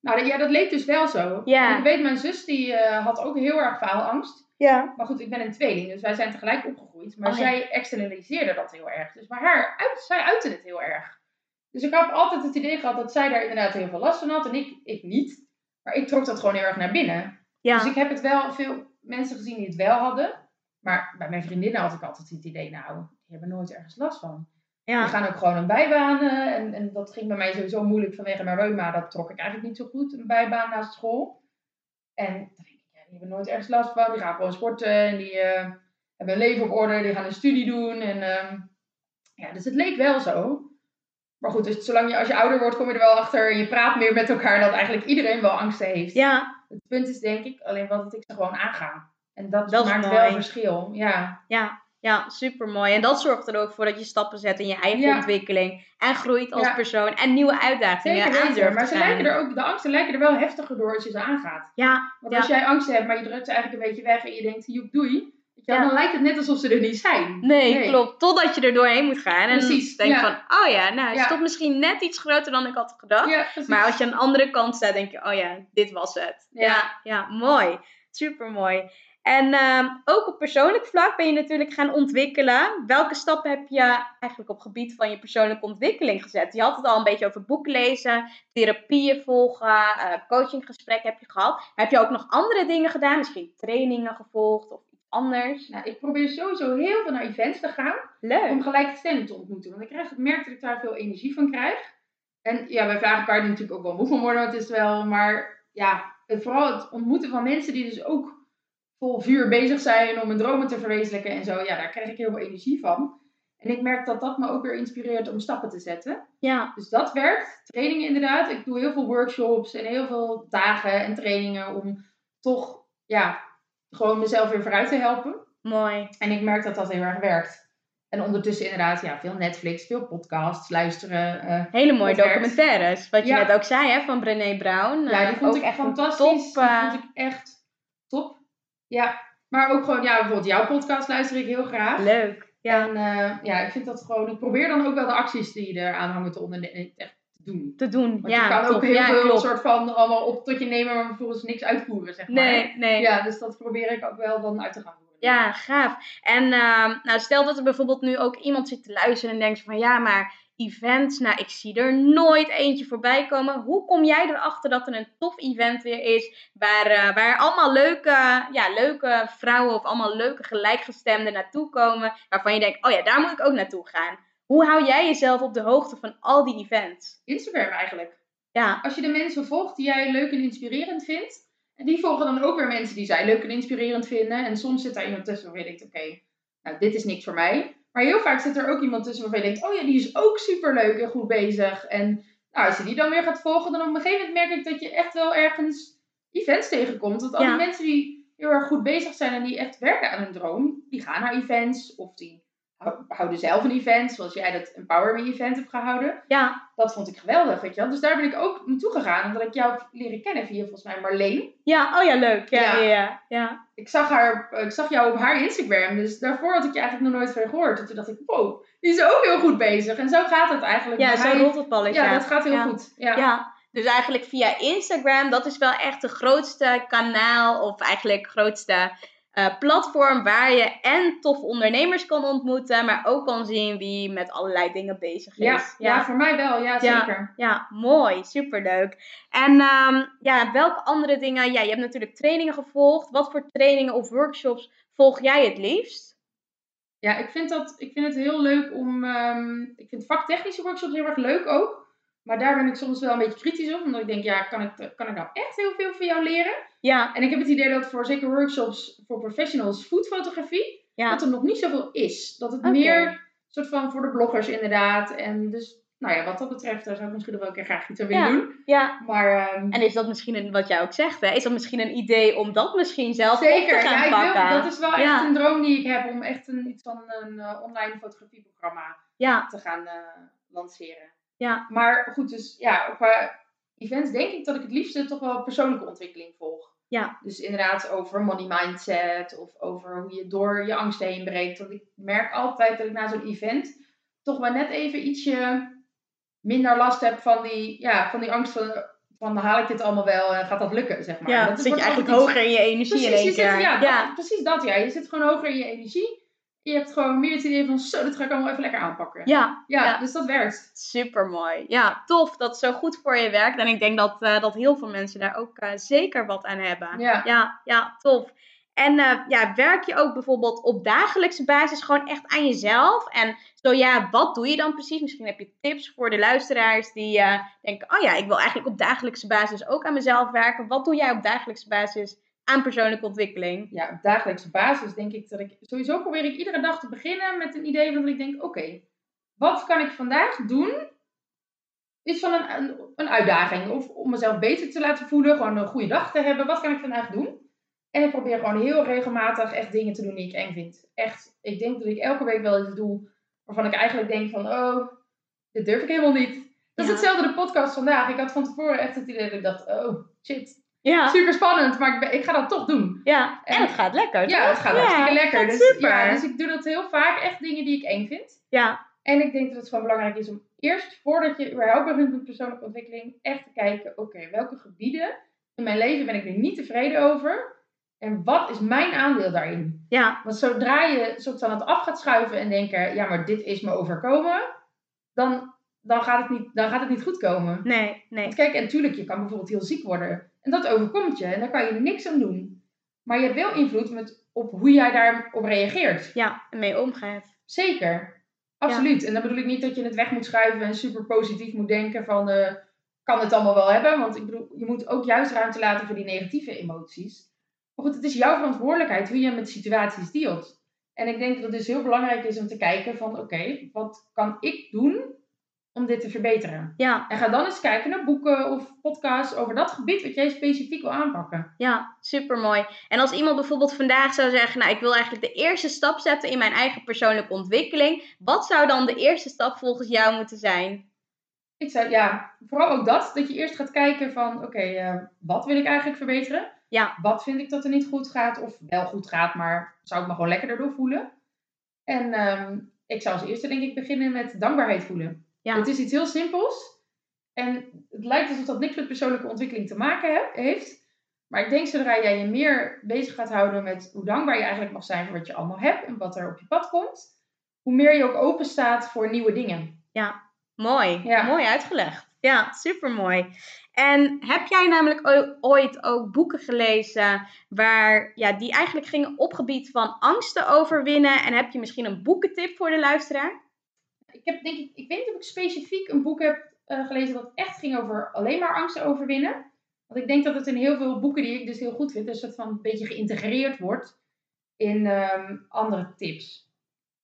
S2: Nou ja, dat leek dus wel zo.
S1: Ja.
S2: Ik weet, mijn zus die eh, had ook heel erg faalangst.
S1: Ja.
S2: Maar goed, ik ben een tweeling, dus wij zijn tegelijk opgegroeid. Maar
S1: Oh,
S2: zij externaliseerde dat heel erg. Dus bij haar, uit, zij uitte het heel erg. Dus ik heb altijd het idee gehad dat zij daar inderdaad heel veel last van had en ik, ik niet. Maar ik trok dat gewoon heel erg naar binnen.
S1: Ja.
S2: Dus ik heb het wel veel mensen gezien die het wel hadden. Maar bij mijn vriendinnen had ik altijd het idee, nou, die hebben nooit ergens last van. Die gaan ook gewoon een bijbaan. eh, en, en dat ging bij mij sowieso moeilijk vanwege mijn reuma. Dat trok ik eigenlijk niet zo goed, een bijbaan naast school. En dan denk ik, ja, die die hebben nooit ergens last van. Die gaan gewoon sporten en die uh, hebben een leven op orde. Die gaan een studie doen. En, uh, ja, dus het leek wel zo. Maar goed, dus zolang je als je ouder wordt, kom je er wel achter. En je praat meer met elkaar dat eigenlijk iedereen wel angsten heeft.
S1: Ja.
S2: Het punt is denk ik alleen wat dat ik ze gewoon aanga. En dat, dat maakt wel verschil. Ja.
S1: Ja, ja, super mooi. En dat zorgt er ook voor dat je stappen zet in je eigen ontwikkeling. En groeit als persoon. En nieuwe uitdagingen
S2: Zeker Maar ze lijken er ook, de angsten lijken er wel heftiger door als je ze aangaat.
S1: Ja.
S2: Want als jij angst hebt, maar je drukt ze eigenlijk een beetje weg en je denkt, joep, doei. Ja, dan lijkt het net alsof ze er niet zijn.
S1: Nee, klopt. Totdat je er doorheen moet gaan. En Precies, denk van, oh ja, nou, is toch misschien net iets groter dan ik had gedacht. maar als je aan de andere kant staat, denk je, oh ja, dit was het. Ja, ja, mooi. Super mooi. En uh, ook op persoonlijk vlak ben je natuurlijk gaan ontwikkelen. Welke stappen heb je eigenlijk op gebied van je persoonlijke ontwikkeling gezet? Je had het al een beetje over boeken lezen, therapieën volgen, uh, coachinggesprekken heb je gehad. heb je ook nog andere dingen gedaan? Misschien trainingen gevolgd of anders?
S2: Nou, ik probeer sowieso heel veel naar events te gaan.
S1: Leuk.
S2: Om gelijkgestemden te ontmoeten. Want ik krijg, merk dat ik daar veel energie van krijg. En ja, wij vragen elkaar natuurlijk ook wel moe van worden. Het is wel, maar ja, vooral het ontmoeten van mensen die dus ook vol vuur bezig zijn om mijn dromen te verwezenlijken en zo. Ja, daar krijg ik heel veel energie van. En ik merk dat dat me ook weer inspireert om stappen te zetten.
S1: Ja.
S2: Dus dat werkt. Trainingen inderdaad. Ik doe heel veel workshops en heel veel dagen en trainingen om toch, ja, gewoon mezelf weer vooruit te helpen.
S1: Mooi.
S2: En ik merk dat dat heel erg werkt. En ondertussen inderdaad, ja, veel Netflix, veel podcasts, luisteren. Uh,
S1: Hele mooie documentaires. Wat je net ook zei, hè, van Brené Brown.
S2: Ja, die eh, vond ik echt fantastisch. Top, Die vond ik echt top. Ja, maar ook gewoon, ja, bijvoorbeeld jouw podcast luister ik heel graag.
S1: Leuk.
S2: Ja. En uh, ja, ik vind dat gewoon, ik probeer dan ook wel de acties die er aan hangen te ondernemen, doen.
S1: Te doen,
S2: Want
S1: ja.
S2: je kan ook heel ja, veel soort van allemaal op tot je nemen, maar vervolgens niks uitvoeren, zeg maar.
S1: Nee, nee.
S2: Ja, dus dat probeer ik ook wel dan uit te gaan voeren.
S1: Ja, gaaf. En uh, nou, stel dat er bijvoorbeeld nu ook iemand zit te luisteren en denkt van ja, maar events. Nou, ik zie er nooit eentje voorbij komen. Hoe kom jij erachter dat er een tof event weer is? Waar, uh, waar allemaal leuke, ja, leuke vrouwen of allemaal leuke gelijkgestemden naartoe komen. Waarvan je denkt, oh ja, daar moet ik ook naartoe gaan. Hoe hou jij jezelf op de hoogte van al die events?
S2: Instagram eigenlijk.
S1: Ja.
S2: Als je de mensen volgt die jij leuk en inspirerend vindt. En die volgen dan ook weer mensen die zij leuk en inspirerend vinden. En soms zit daar iemand tussen waar je denkt, oké, nou dit is niks voor mij. Maar heel vaak zit er ook iemand tussen waarvan je denkt, oh ja, die is ook superleuk en goed bezig. En nou, als je die dan weer gaat volgen, dan op een gegeven moment merk ik dat je echt wel ergens events tegenkomt. Want al die mensen die heel erg goed bezig zijn en die echt werken aan hun droom, die gaan naar events of die houden zelf een event, zoals jij dat Empower Me event hebt gehouden.
S1: Ja.
S2: Dat vond ik geweldig, weet je wel. Dus daar ben ik ook naartoe gegaan, omdat ik jou leren kennen via volgens mij Marleen.
S1: Ja, oh ja, leuk. Ja, ja. ja,
S2: Ik, zag haar, ik zag jou op haar Instagram, dus daarvoor had ik je eigenlijk nog nooit van gehoord. En toen dacht ik, wow, die is ook heel goed bezig. En zo gaat het eigenlijk.
S1: Ja, zo rolt het balletje.
S2: Ja, dat gaat heel goed. Ja.
S1: Dus eigenlijk via Instagram, dat is wel echt de grootste kanaal, of eigenlijk grootste uh, platform waar je en tof ondernemers kan ontmoeten, maar ook kan zien wie met allerlei dingen bezig is.
S2: Ja, ja. voor mij wel, ja zeker.
S1: Ja, mooi, superleuk. En um, ja, welke andere dingen? Ja, je hebt natuurlijk trainingen gevolgd. Wat voor trainingen of workshops volg jij het liefst?
S2: Ja, ik vind, dat, ik vind het heel leuk om. Um, ik vind vaktechnische workshops heel erg leuk ook. Maar daar ben ik soms wel een beetje kritisch op. Omdat ik denk, ja, kan ik, kan ik nou echt heel veel van jou leren?
S1: Ja.
S2: En ik heb het idee dat voor zeker workshops voor professionals foodfotografie, dat er nog niet zoveel is. Dat het meer soort van voor de bloggers inderdaad. En dus, nou ja, wat dat betreft, daar zou ik misschien wel een keer graag iets aan willen doen.
S1: Ja.
S2: Maar, um,
S1: en is dat misschien, een, wat jij ook zegt, hè? is dat misschien een idee om dat misschien zelf zeker, op te gaan ja, pakken?
S2: Zeker, dat is wel echt een droom die ik heb om echt een, iets van een uh, online fotografieprogramma te gaan uh, lanceren.
S1: Ja.
S2: Maar goed, dus ja, qua events denk ik dat ik het liefste toch wel persoonlijke ontwikkeling volg.
S1: Ja.
S2: Dus inderdaad over money mindset of over hoe je door je angsten heen breekt. Want ik merk altijd dat ik na zo'n event toch wel net even ietsje minder last heb van die, ja, van die angst van, van haal ik dit allemaal wel en gaat dat lukken, zeg maar.
S1: Ja,
S2: dat
S1: zit je eigenlijk hoger in je energie precies, in één keer.
S2: ja, ja. precies dat ja. Je zit gewoon hoger in je energie je hebt gewoon meer het idee van zo, dat ga ik allemaal even lekker aanpakken.
S1: Ja,
S2: ja, dus dat werkt.
S1: Super mooi. Ja, tof dat het zo goed voor je werkt. En ik denk dat, uh, dat heel veel mensen daar ook uh, zeker wat aan hebben.
S2: Ja,
S1: ja, ja tof. En uh, ja, werk je ook bijvoorbeeld op dagelijkse basis gewoon echt aan jezelf? En zo ja, wat doe je dan precies? Misschien heb je tips voor de luisteraars die denken: oh ja, ik wil eigenlijk op dagelijkse basis ook aan mezelf werken. Wat doe jij op dagelijkse basis aan persoonlijke ontwikkeling?
S2: Ja, op dagelijkse basis denk ik dat ik... Sowieso probeer ik iedere dag te beginnen met een idee van dat ik denk... Oké, wat kan ik vandaag doen? Is van een, een, een uitdaging. Of om mezelf beter te laten voelen. Gewoon een goede dag te hebben. Wat kan ik vandaag doen? En ik probeer gewoon heel regelmatig echt dingen te doen die ik eng vind. Echt, ik denk dat ik elke week wel iets doe waarvan ik eigenlijk denk van... Oh, dit durf ik helemaal niet. Dat is hetzelfde de podcast vandaag. Ik had van tevoren echt het idee dat ik dacht... Oh, shit.
S1: Ja,
S2: Super spannend, maar ik, ben- ik ga dat toch doen.
S1: ja. en
S2: En-
S1: het gaat lekker,
S2: Ja, het gaat hartstikke lekker.
S1: gaat
S2: Dus,
S1: super.
S2: ja, dus ik doe dat heel vaak. Echt dingen die ik eng vind.
S1: Ja,
S2: En ik denk dat het gewoon belangrijk is om eerst, voordat je überhaupt begint met persoonlijke ontwikkeling, echt te kijken, oké, welke gebieden in mijn leven ben ik nu niet tevreden over? En wat is mijn aandeel daarin?
S1: ja,
S2: Want zodra je soort van het af gaat schuiven en denken, ja, maar dit is me overkomen, dan, dan, gaat, het niet, dan gaat het niet goed komen.
S1: nee, nee.
S2: Want kijk, en natuurlijk, je kan bijvoorbeeld heel ziek worden. En dat overkomt je. En daar kan je niks aan doen. Maar je hebt wel invloed met, op hoe jij daarop reageert.
S1: Ja, en mee omgaat.
S2: Zeker. Absoluut. En dan bedoel ik niet dat je het weg moet schuiven en super positief moet denken van... eh, kan het allemaal wel hebben? Want ik bedoel, je moet ook juist ruimte laten voor die negatieve emoties. Maar goed, het is jouw verantwoordelijkheid hoe je met situaties dealt. En ik denk dat het dus heel belangrijk is om te kijken van... Oké, wat kan ik doen om dit te verbeteren?
S1: Ja,
S2: En ga dan eens kijken naar boeken of podcasts over dat gebied wat jij specifiek wil aanpakken.
S1: ja, super mooi. En als iemand bijvoorbeeld vandaag zou zeggen, nou, ik wil eigenlijk de eerste stap zetten in mijn eigen persoonlijke ontwikkeling. Wat zou dan de eerste stap volgens jou moeten zijn?
S2: Ik zei, ja, vooral ook dat. Dat je eerst gaat kijken van, oké, eh, wat wil ik eigenlijk verbeteren?
S1: Ja.
S2: Wat vind ik dat er niet goed gaat? Of wel goed gaat, maar zou ik me gewoon lekkerder door voelen? En ehm, ik zou als eerste denk ik beginnen met dankbaarheid voelen.
S1: Ja.
S2: Het is iets heel simpels. En het lijkt alsof dat niks met persoonlijke ontwikkeling te maken he- heeft. Maar ik denk zodra jij je meer bezig gaat houden met hoe dankbaar je eigenlijk mag zijn voor wat je allemaal hebt en wat er op je pad komt, hoe meer je ook open staat voor nieuwe dingen.
S1: Mooi,
S2: Ja.
S1: mooi uitgelegd. Ja, super mooi. En heb jij namelijk ooit ook boeken gelezen waar, ja, die eigenlijk gingen op gebied van angsten overwinnen? En heb je misschien een boekentip voor de luisteraar?
S2: Ik heb denk ik, ik weet niet of ik specifiek een boek heb eh, gelezen dat echt ging over alleen maar angsten overwinnen. Want ik denk dat het in heel veel boeken die ik dus heel goed vind, een soort van een beetje geïntegreerd wordt in ehm, andere tips.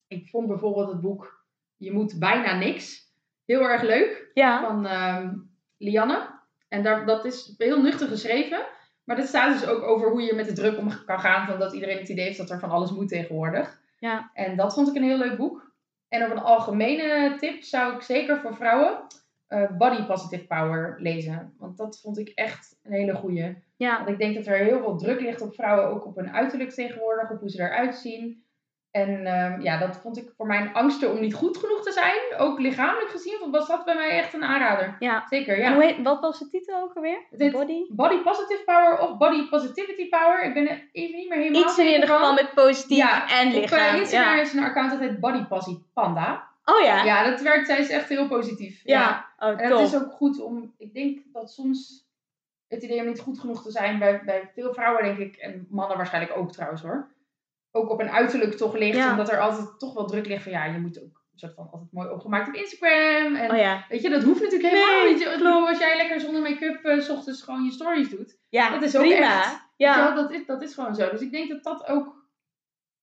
S2: Ik vond bijvoorbeeld het boek Je moet bijna niks heel erg leuk
S1: Ja.
S2: van ehm, Lianne. En daar, dat is heel nuchter geschreven. Maar dat staat dus ook over hoe je met de druk om kan gaan. Van dat iedereen het idee heeft dat er van alles moet tegenwoordig.
S1: Ja.
S2: En dat vond ik een heel leuk boek. En op een algemene tip zou ik zeker voor vrouwen eh, Body Positive Power lezen. Want dat vond ik echt een hele goeie.
S1: Ja.
S2: Want ik denk dat er heel veel druk ligt op vrouwen. Ook op hun uiterlijk tegenwoordig. Op hoe ze eruit zien. En ehm, ja, dat vond ik voor mijn angsten om niet goed genoeg te zijn. Ook lichamelijk gezien was dat bij mij echt een aanrader.
S1: ja.
S2: Zeker,
S1: En
S2: ja.
S1: hoe heet, wat was de titel ook alweer?
S2: Het
S1: Body?
S2: Body Positive Power of Body Positivity Power. Ik ben er even niet meer helemaal
S1: Iets in ieder geval met positief
S2: Ja,
S1: en
S2: Op eh,
S1: lichaam.
S2: Instagram
S1: Ja.
S2: is een account dat heet Body Posy Panda.
S1: Oh ja?
S2: Ja, dat werkt. Zij is echt heel positief.
S1: Ja. Oh,
S2: En
S1: top.
S2: het is ook goed om... Ik denk dat soms het idee om niet goed genoeg te zijn bij, bij veel vrouwen, denk ik, en mannen waarschijnlijk ook trouwens hoor. Ook op een uiterlijk toch ligt.
S1: Ja.
S2: Omdat er altijd toch wel druk ligt van ja, je moet ook een soort van altijd mooi opgemaakt op Instagram. En
S1: Oh ja.
S2: weet je, dat hoeft natuurlijk
S1: Nee,
S2: helemaal niet.
S1: Klopt.
S2: Als jij lekker zonder make-up eh, 's ochtends gewoon je stories doet.
S1: Ja,
S2: Dat is ook
S1: prima.
S2: echt- wel,
S1: Ja.
S2: dat, is, dat is gewoon zo. Dus ik denk dat dat ook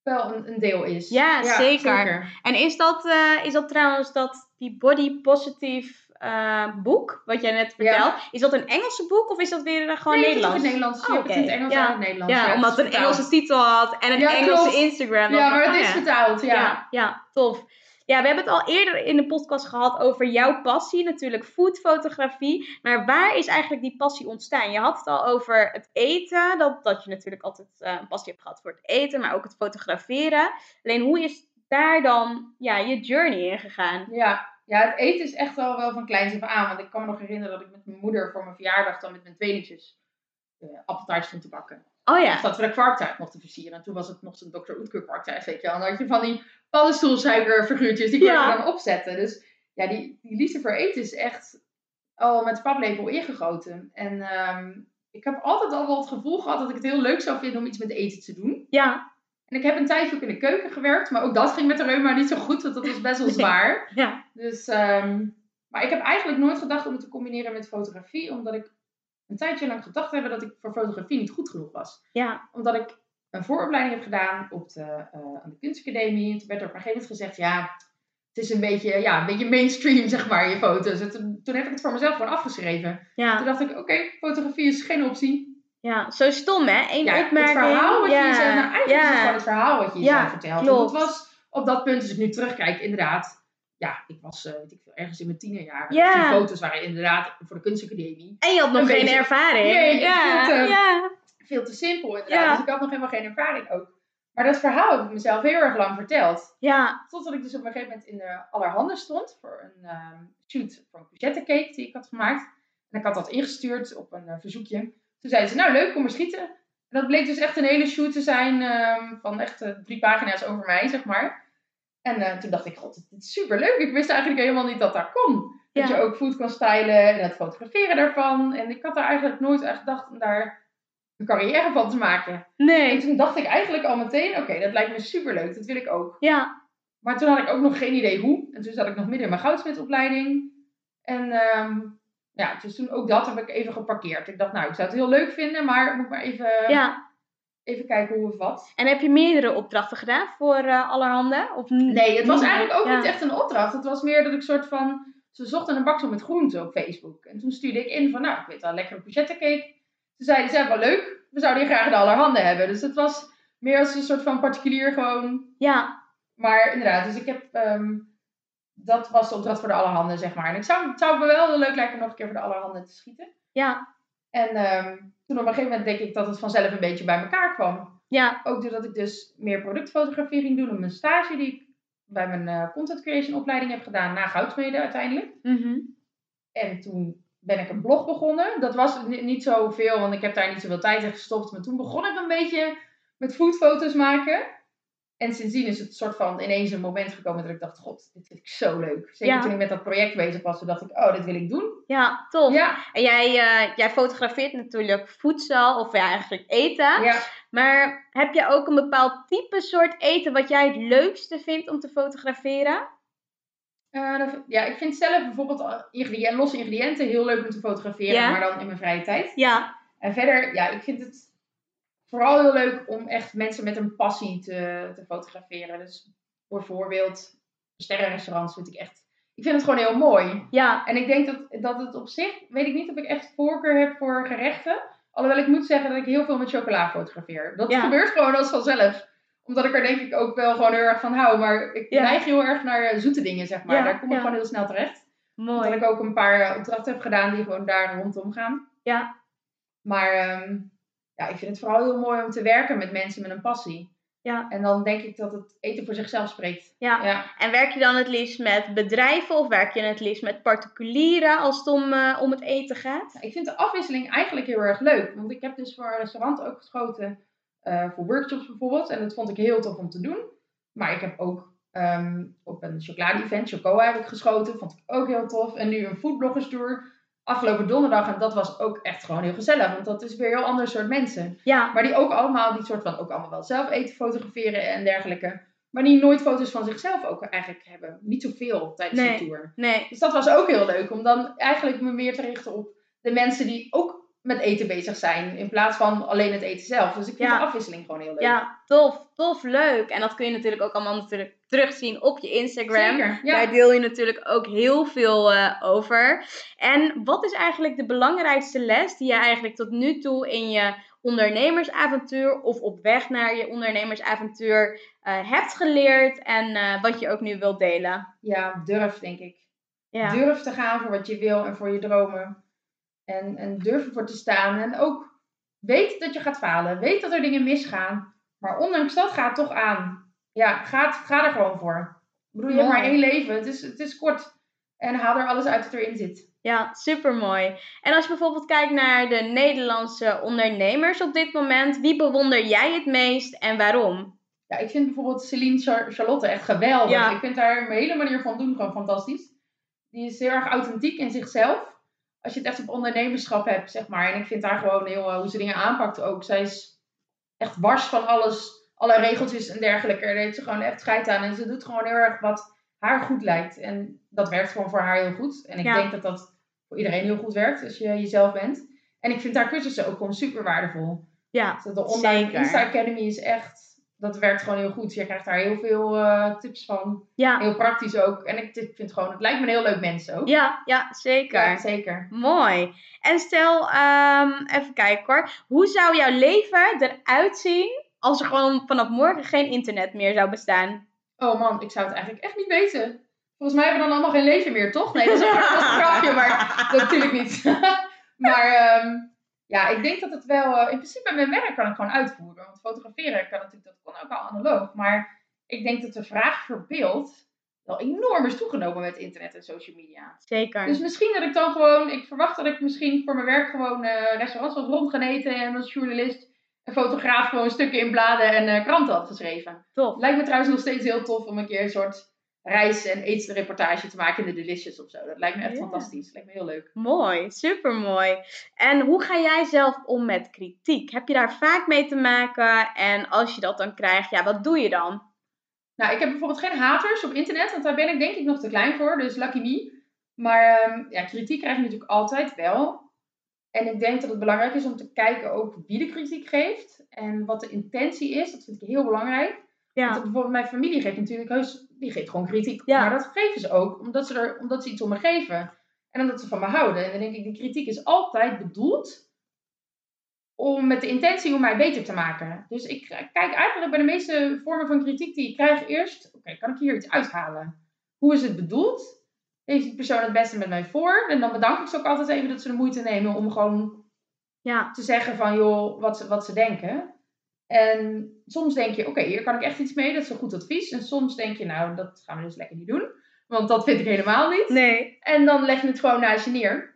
S2: wel een, een deel is.
S1: Ja, zeker. En is dat, eh, is dat trouwens dat die body positive eh, boek, wat jij net
S2: Ja.
S1: vertelt, is dat een Engelse boek of is dat weer eh, gewoon
S2: nee, het is ook
S1: Nederlands?
S2: in het Nederlands.
S1: Oh,
S2: het in het
S1: oké.
S2: Engels
S1: Ja.
S2: en het Nederlands.
S1: Ja,
S2: het
S1: omdat het een
S2: vertaald.
S1: Engelse titel had en een
S2: Ja,
S1: Engelse
S2: klopt.
S1: Instagram.
S2: Ja, maar het
S1: oh
S2: is
S1: ja.
S2: vertaald, ja.
S1: Ja, ja, tof. Ja, we hebben het al eerder in de podcast gehad over jouw passie, natuurlijk foodfotografie. Maar waar is eigenlijk die passie ontstaan? Je had het al over het eten, dat, dat je natuurlijk altijd eh, een passie hebt gehad voor het eten, maar ook het fotograferen. Alleen hoe is daar dan ja, je journey in gegaan?
S2: Ja. Ja, het eten is echt wel, wel van kleins af aan. Want ik kan me nog herinneren dat ik met mijn moeder voor mijn verjaardag dan met mijn tweelingjes uh, appeltaart stond te bakken.
S1: Oh ja.
S2: Of dat we de kwarktaart mochten versieren. En toen was het nog zo'n Dr. Oetker kwarktaart, weet je wel. En dan had je van die paddenstoelsuikerfiguurtjes, die kon
S1: Ja.
S2: je dan opzetten. Dus ja, die, die liefde voor eten is echt al met de paplepel ingegoten. En ehm, ik heb altijd al wel het gevoel gehad dat ik het heel leuk zou vinden om iets met eten te doen.
S1: Ja,
S2: En ik heb een tijdje ook in de keuken gewerkt, maar ook dat ging met de reuma niet zo goed, want dat was best wel
S1: Nee.
S2: zwaar.
S1: ja.
S2: Dus, ehm, maar ik heb eigenlijk nooit gedacht om het te combineren met fotografie, omdat ik een tijdje lang gedacht hebben dat ik voor fotografie niet goed genoeg was.
S1: Ja.
S2: Omdat ik een vooropleiding heb gedaan op de, eh, aan de kunstacademie. En toen werd er op een gegeven moment gezegd, ja, het is een beetje, ja, een beetje mainstream, zeg maar, je foto's. En toen, toen heb ik het voor mezelf gewoon afgeschreven. Toen
S1: Ja.
S2: dacht ik, oké, fotografie is geen optie.
S1: Ja, zo stom hè? Eén
S2: Ja,
S1: opmerking.
S2: het verhaal wat je jezelf, nou eigenlijk is het
S1: ja.
S2: gewoon het verhaal wat je
S1: Ja,
S2: jezelf vertelt.
S1: klopt.
S2: En dat was op dat punt, als ik nu terugkijk, inderdaad, ja, ik was, eh, weet ik veel, ergens in mijn tienerjaren.
S1: Ja.
S2: Dus die foto's waren inderdaad voor de kunstacademie
S1: En je had nog
S2: Een
S1: geen
S2: beetje-
S1: ervaring.
S2: Nee,
S1: ja.
S2: eh,
S1: ja.
S2: veel te simpel inderdaad.
S1: Ja.
S2: Dus ik had nog helemaal geen ervaring ook. Maar dat verhaal heb ik mezelf heel erg lang verteld.
S1: Ja.
S2: Totdat ik dus op een gegeven moment in de Allerhande stond voor een ehm, shoot voor een courgette cake die ik had gemaakt. En ik had dat ingestuurd op een eh, verzoekje. Toen zeiden ze, nou leuk, kom maar schieten. En dat bleek dus echt een hele shoot te zijn ehm, van echt eh, drie pagina's over mij, zeg maar. En eh, toen dacht ik, god, dit is super leuk. Ik wist eigenlijk helemaal niet dat dat kon. Dat je ook food kan stylen en het fotograferen daarvan. En ik had daar eigenlijk nooit aan gedacht om daar een carrière van te maken. En
S1: Nee.
S2: toen dacht ik eigenlijk al meteen, oké, dat lijkt me super leuk. Dat wil ik ook.
S1: Ja.
S2: Maar toen had ik ook nog geen idee hoe. En toen zat ik nog midden in mijn goudsmidopleiding. En ehm, ja, dus toen ook dat heb ik even geparkeerd. Ik dacht, nou, ik zou het heel leuk vinden, maar ik moet maar even,
S1: Ja.
S2: even kijken hoe of wat.
S1: En heb je meerdere opdrachten gedaan voor eh allerhande? Of
S2: Nee, het was eigenlijk ook
S1: Ja.
S2: niet echt een opdracht. Het was meer dat ik soort van... Ze zochten een baksel met groenten op Facebook. En toen stuurde ik in van, nou, ik weet wel, lekkere courgette cake. Toen zeiden ze, wel leuk. We zouden hier graag de allerhande hebben. Dus het was meer als een soort van particulier gewoon
S1: Ja.
S2: Maar inderdaad, dus ik heb. ehm, dat was de opdracht voor de allerhande, zeg maar. En ik zou, het zou me wel heel leuk lijken om nog een keer voor de allerhande te schieten.
S1: Ja.
S2: En ehm, toen op een gegeven moment denk ik dat het vanzelf een beetje bij elkaar kwam.
S1: Ja.
S2: Ook doordat ik dus meer productfotografie ging doen op mijn stage die ik bij mijn eh, content creation opleiding heb gedaan na Goudsmede uiteindelijk.
S1: Mhm.
S2: En toen ben ik een blog begonnen. Dat was ni- niet zoveel, want ik heb daar niet zoveel tijd in gestopt. Maar toen begon ik een beetje met foodfoto's maken. En sindsdien is het soort van ineens een moment gekomen dat ik dacht, god, dit vind ik zo leuk. Zeker
S1: Ja.
S2: toen ik met dat project bezig was, toen dacht ik, oh, dit wil ik doen.
S1: Ja, tof.
S2: Ja,
S1: En jij, eh, jij fotografeert natuurlijk voedsel, of ja, eigenlijk eten.
S2: ja.
S1: Maar heb je ook een bepaald type soort eten wat jij het leukste vindt om te fotograferen?
S2: Eh, ja, ik vind zelf bijvoorbeeld eh, ingrediënten, losse ingrediënten heel leuk om te fotograferen,
S1: Ja.
S2: maar dan in mijn vrije tijd.
S1: Ja.
S2: En verder, ja, ik vind het vooral heel leuk om echt mensen met een passie te, te fotograferen. Dus bijvoorbeeld sterrenrestaurants vind ik echt... Ik vind het gewoon heel mooi.
S1: Ja.
S2: En ik denk dat, dat het op zich, weet ik niet of ik echt voorkeur heb voor gerechten. Alhoewel ik moet zeggen dat ik heel veel met chocola fotografeer. Dat
S1: Ja.
S2: gebeurt gewoon als vanzelf. Omdat ik er denk ik ook wel gewoon heel erg van hou. Maar ik
S1: Ja.
S2: neig heel erg naar eh, zoete dingen, zeg maar.
S1: Ja,
S2: Daar kom ik gewoon heel snel terecht. Omdat
S1: Mooi.
S2: ik ook een paar opdrachten heb gedaan die gewoon daar rondom gaan.
S1: Ja.
S2: Maar ehm, ja, ik vind het vooral heel mooi om te werken met mensen met een passie.
S1: Ja.
S2: En dan denk ik dat het eten voor zichzelf spreekt.
S1: Ja.
S2: Ja.
S1: En werk je dan het liefst met bedrijven of werk je het liefst met particulieren als het om, eh, om het eten gaat?
S2: Ik vind de afwisseling eigenlijk heel erg leuk. Want ik heb dus voor een restaurant ook geschoten. eh, voor workshops bijvoorbeeld. En dat vond ik heel tof om te doen. Maar ik heb ook ehm, op een chocolade-event, Chocoa heb ik geschoten. Vond ik ook heel tof. En nu een foodbloggers tour. Afgelopen donderdag. En dat was ook echt gewoon heel gezellig. Want dat is weer een heel ander soort mensen.
S1: Ja.
S2: Maar die ook allemaal, die soort van ook allemaal wel zelf eten fotograferen en dergelijke. Maar die nooit foto's van zichzelf ook eigenlijk hebben. Niet zoveel tijdens
S1: Nee.
S2: de tour.
S1: Nee.
S2: Dus dat was ook heel leuk. Om dan eigenlijk me meer te richten op de mensen die ook met eten bezig zijn. In plaats van alleen het eten zelf. Dus ik vind
S1: Ja.
S2: de afwisseling gewoon heel leuk.
S1: Ja, tof, tof, leuk. En dat kun je natuurlijk ook allemaal natuurlijk terugzien op je Instagram.
S2: Zeker. Ja.
S1: Daar deel je natuurlijk ook heel veel eh, over. En wat is eigenlijk de belangrijkste les die je eigenlijk tot nu toe in je ondernemersavontuur of op weg naar je ondernemersavontuur eh, hebt geleerd en eh, wat je ook nu wilt delen?
S2: ja, durf denk ik.
S1: Ja,
S2: Durf te gaan voor wat je wil en voor je dromen. En, en durf ervoor te staan. En ook weet dat je gaat falen. Weet dat er dingen misgaan. Maar ondanks dat ga het toch aan. Ja, ga, ga er gewoon voor. Ik bedoel, je hebt maar één leven. Het is, het is kort. En haal er alles uit wat erin zit.
S1: ja super mooi. En als je bijvoorbeeld kijkt naar de Nederlandse ondernemers op dit moment, wie bewonder jij het meest en waarom?
S2: Ja, ik vind bijvoorbeeld Celine Char- Charlotte echt geweldig.
S1: Ja.
S2: Ik vind haar hele manier van doen gewoon fantastisch. Die is heel erg authentiek in zichzelf. Als je het echt op ondernemerschap hebt, zeg maar. En ik vind haar gewoon heel, eh, hoe ze dingen aanpakt ook. Zij is echt wars van alles, alle regeltjes en dergelijke. Daar heeft ze gewoon echt scheid aan. En ze doet gewoon heel erg wat haar goed lijkt. En dat werkt gewoon voor haar heel goed. En ik
S1: Ja.
S2: denk dat dat voor iedereen heel goed werkt als je jezelf bent. En ik vind haar cursussen ook gewoon super waardevol.
S1: Ja,
S2: Dus de online. Insta Academy is echt, dat werkt gewoon heel goed. Je krijgt daar heel veel eh, tips van.
S1: Ja,
S2: Heel praktisch ook. En ik ik vind gewoon, het lijkt me een heel leuk mens ook.
S1: ja, ja zeker.
S2: Ja, zeker.
S1: Mooi. En stel, ehm, even kijken hoor. Hoe zou jouw leven eruit zien als er gewoon vanaf morgen geen internet meer zou bestaan?
S2: Oh man, ik zou het eigenlijk echt niet weten. Volgens mij hebben we dan allemaal geen leven meer, toch? Nee, dat is een, grapje, maar dat natuurlijk niet. maar ehm, ja, ik denk dat het wel... eh, in principe mijn werk kan ik gewoon uitvoeren. Want fotograferen kan natuurlijk, dat kon ook al analoog. Maar ik denk dat de vraag voor beeld wel enorm is toegenomen met internet en social media.
S1: Zeker.
S2: Dus misschien dat ik dan gewoon... Ik verwacht dat ik misschien voor mijn werk gewoon eh, restaurants had rond gaan eten. En als journalist en fotograaf gewoon stukken in bladen en eh, kranten had geschreven.
S1: Tof.
S2: Lijkt me trouwens nog steeds heel tof om een keer een soort reis- en eetreportage te maken in de Delicious of zo. Dat lijkt me echt
S1: Ja.
S2: fantastisch. Dat lijkt me heel leuk.
S1: Mooi, supermooi. En hoe ga jij zelf om met kritiek? Heb je daar vaak mee te maken? En als je dat dan krijgt, ja, wat doe je dan?
S2: Nou, ik heb bijvoorbeeld geen haters op internet, want daar ben ik denk ik nog te klein voor. Dus lucky me. Maar ehm, ja, kritiek krijg je natuurlijk altijd wel. En ik denk dat het belangrijk is om te kijken ook wie de kritiek geeft. En wat de intentie is. Dat vind ik heel belangrijk. Want
S1: Ja,
S2: bijvoorbeeld mijn familie geeft natuurlijk heus, die geeft gewoon kritiek.
S1: Ja.
S2: Maar dat geven ze ook omdat ze, er, omdat ze iets om me geven. En omdat ze van me houden. En dan denk ik, die kritiek is altijd bedoeld om met de intentie om mij beter te maken. Dus ik kijk eigenlijk bij de meeste vormen van kritiek die ik krijg eerst, oké, kan ik hier iets uithalen? Hoe is het bedoeld? Heeft die persoon het beste met mij voor? En dan bedank ik ze ook altijd even dat ze de moeite nemen om gewoon
S1: ja,
S2: te zeggen van joh, wat ze, wat ze denken. En soms denk je, oké, hier kan ik echt iets mee, dat is een goed advies. En soms denk je, nou, dat gaan we dus lekker niet doen. Want dat vind ik helemaal niet.
S1: nee,
S2: En dan leg je het gewoon naast je neer.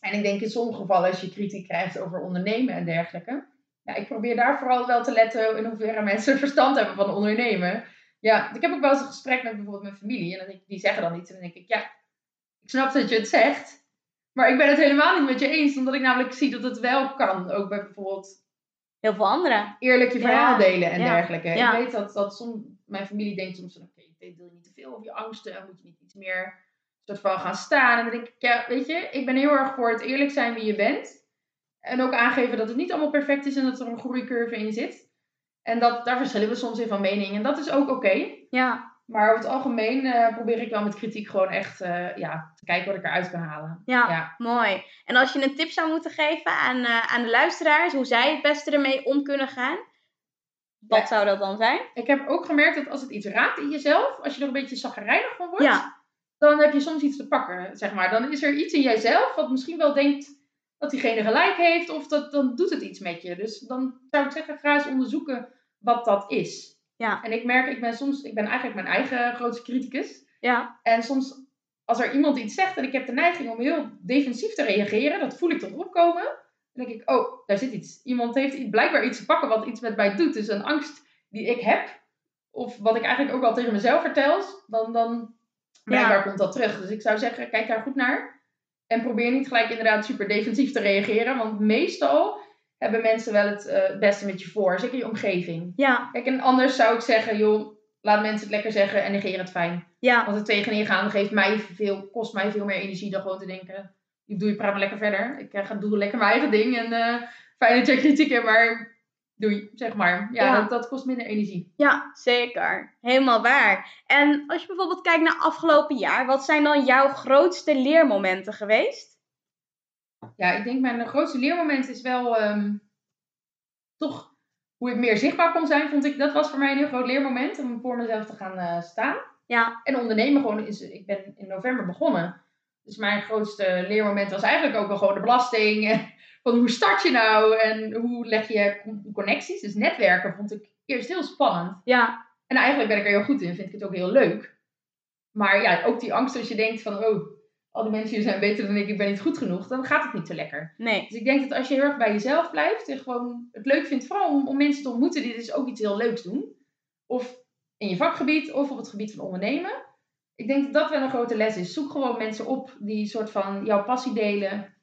S2: En ik denk in sommige gevallen als je kritiek krijgt over ondernemen en dergelijke. Ja, ik probeer daar vooral wel te letten in hoeverre mensen verstand hebben van ondernemen. Ja, ik heb ook wel eens een gesprek met bijvoorbeeld mijn familie. En dan die zeggen dan iets. En dan denk ik, ja, ik snap dat je het zegt. Maar ik ben het helemaal niet met je eens. Omdat ik namelijk zie dat het wel kan. Ook bij bijvoorbeeld
S1: heel veel anderen.
S2: eerlijk je verhaal delen en dergelijke. Ik weet dat, dat soms, mijn familie denkt soms van, oké, deel je niet te veel over je angsten, moet je niet iets meer soort van gaan staan. En dan denk ik, ja, weet je, ik ben heel erg voor het eerlijk zijn wie je bent. En ook aangeven dat het niet allemaal perfect is en dat er een groeicurve in zit. En dat, daar verschillen we soms in van mening. En dat is ook oké.
S1: Ja,
S2: Maar over het algemeen eh, probeer ik wel met kritiek gewoon echt eh, ja, te kijken wat ik eruit kan halen.
S1: ja,
S2: Ja.
S1: mooi. En als je een tip zou moeten geven aan, eh, aan de luisteraars, hoe zij het beste ermee om kunnen gaan, wat
S2: Ja.
S1: zou dat dan zijn?
S2: Ik heb ook gemerkt dat als het iets raakt in jezelf, als je er een beetje zagrijnig van wordt,
S1: Ja,
S2: dan heb je soms iets te pakken, zeg maar. Dan is er iets in jijzelf wat misschien wel denkt dat diegene gelijk heeft, of dat, dan doet het iets met je. Dus dan zou ik zeggen, ga eens onderzoeken wat dat is.
S1: Ja.
S2: En ik merk, ik ben soms, ik ben eigenlijk mijn eigen grootste criticus.
S1: ja,
S2: En soms, als er iemand iets zegt en ik heb de neiging om heel defensief te reageren, dat voel ik toch opkomen. Dan denk ik, oh, daar zit iets. Iemand heeft blijkbaar iets te pakken wat iets met mij doet. Dus een angst die ik heb, of wat ik eigenlijk ook al tegen mezelf vertel, dan, dan blijkbaar komt dat terug. Dus ik zou zeggen, kijk daar goed naar. En probeer niet gelijk inderdaad super defensief te reageren. Want meestal hebben mensen wel het eh, het beste met je voor. Zeker je omgeving.
S1: ja,
S2: Kijk, en anders zou ik zeggen, joh, laat mensen het lekker zeggen en negeer het fijn.
S1: ja,
S2: Want het tegenin gaan geeft mij veel, kost mij veel meer energie dan gewoon te denken, ik doe je praat maar lekker verder. Ik eh, ga doe lekker mijn eigen ding en eh, fijn dat jij kritiek hebt, maar doei, zeg maar. Ja,
S1: Ja.
S2: Dat, dat kost minder energie.
S1: ja, zeker. Helemaal waar. En als je bijvoorbeeld kijkt naar afgelopen jaar, wat zijn dan jouw grootste leermomenten geweest?
S2: Ja, ik denk mijn grootste leermoment is wel ehm, toch hoe ik meer zichtbaar kon zijn, vond ik. Dat was voor mij een heel groot leermoment om voor mezelf te gaan eh, staan.
S1: Ja,
S2: En ondernemen gewoon is, ik ben in november begonnen. Dus mijn grootste leermoment was eigenlijk ook wel gewoon de belasting. Van hoe start je nou en hoe leg je con- connecties. Dus netwerken vond ik eerst heel spannend.
S1: ja,
S2: En eigenlijk ben ik er heel goed in, vind ik het ook heel leuk. Maar ja, ook die angst als je denkt van, oh, al die mensen hier zijn beter dan ik, ik ben niet goed genoeg. Dan gaat het niet zo lekker.
S1: nee,
S2: Dus ik denk dat als je heel erg bij jezelf blijft en gewoon het leuk vindt, vooral om, om mensen te ontmoeten die dus ook iets heel leuks doen. Of in je vakgebied of op het gebied van ondernemen. Ik denk dat dat wel een grote les is. Zoek gewoon mensen op die soort van jouw passie delen.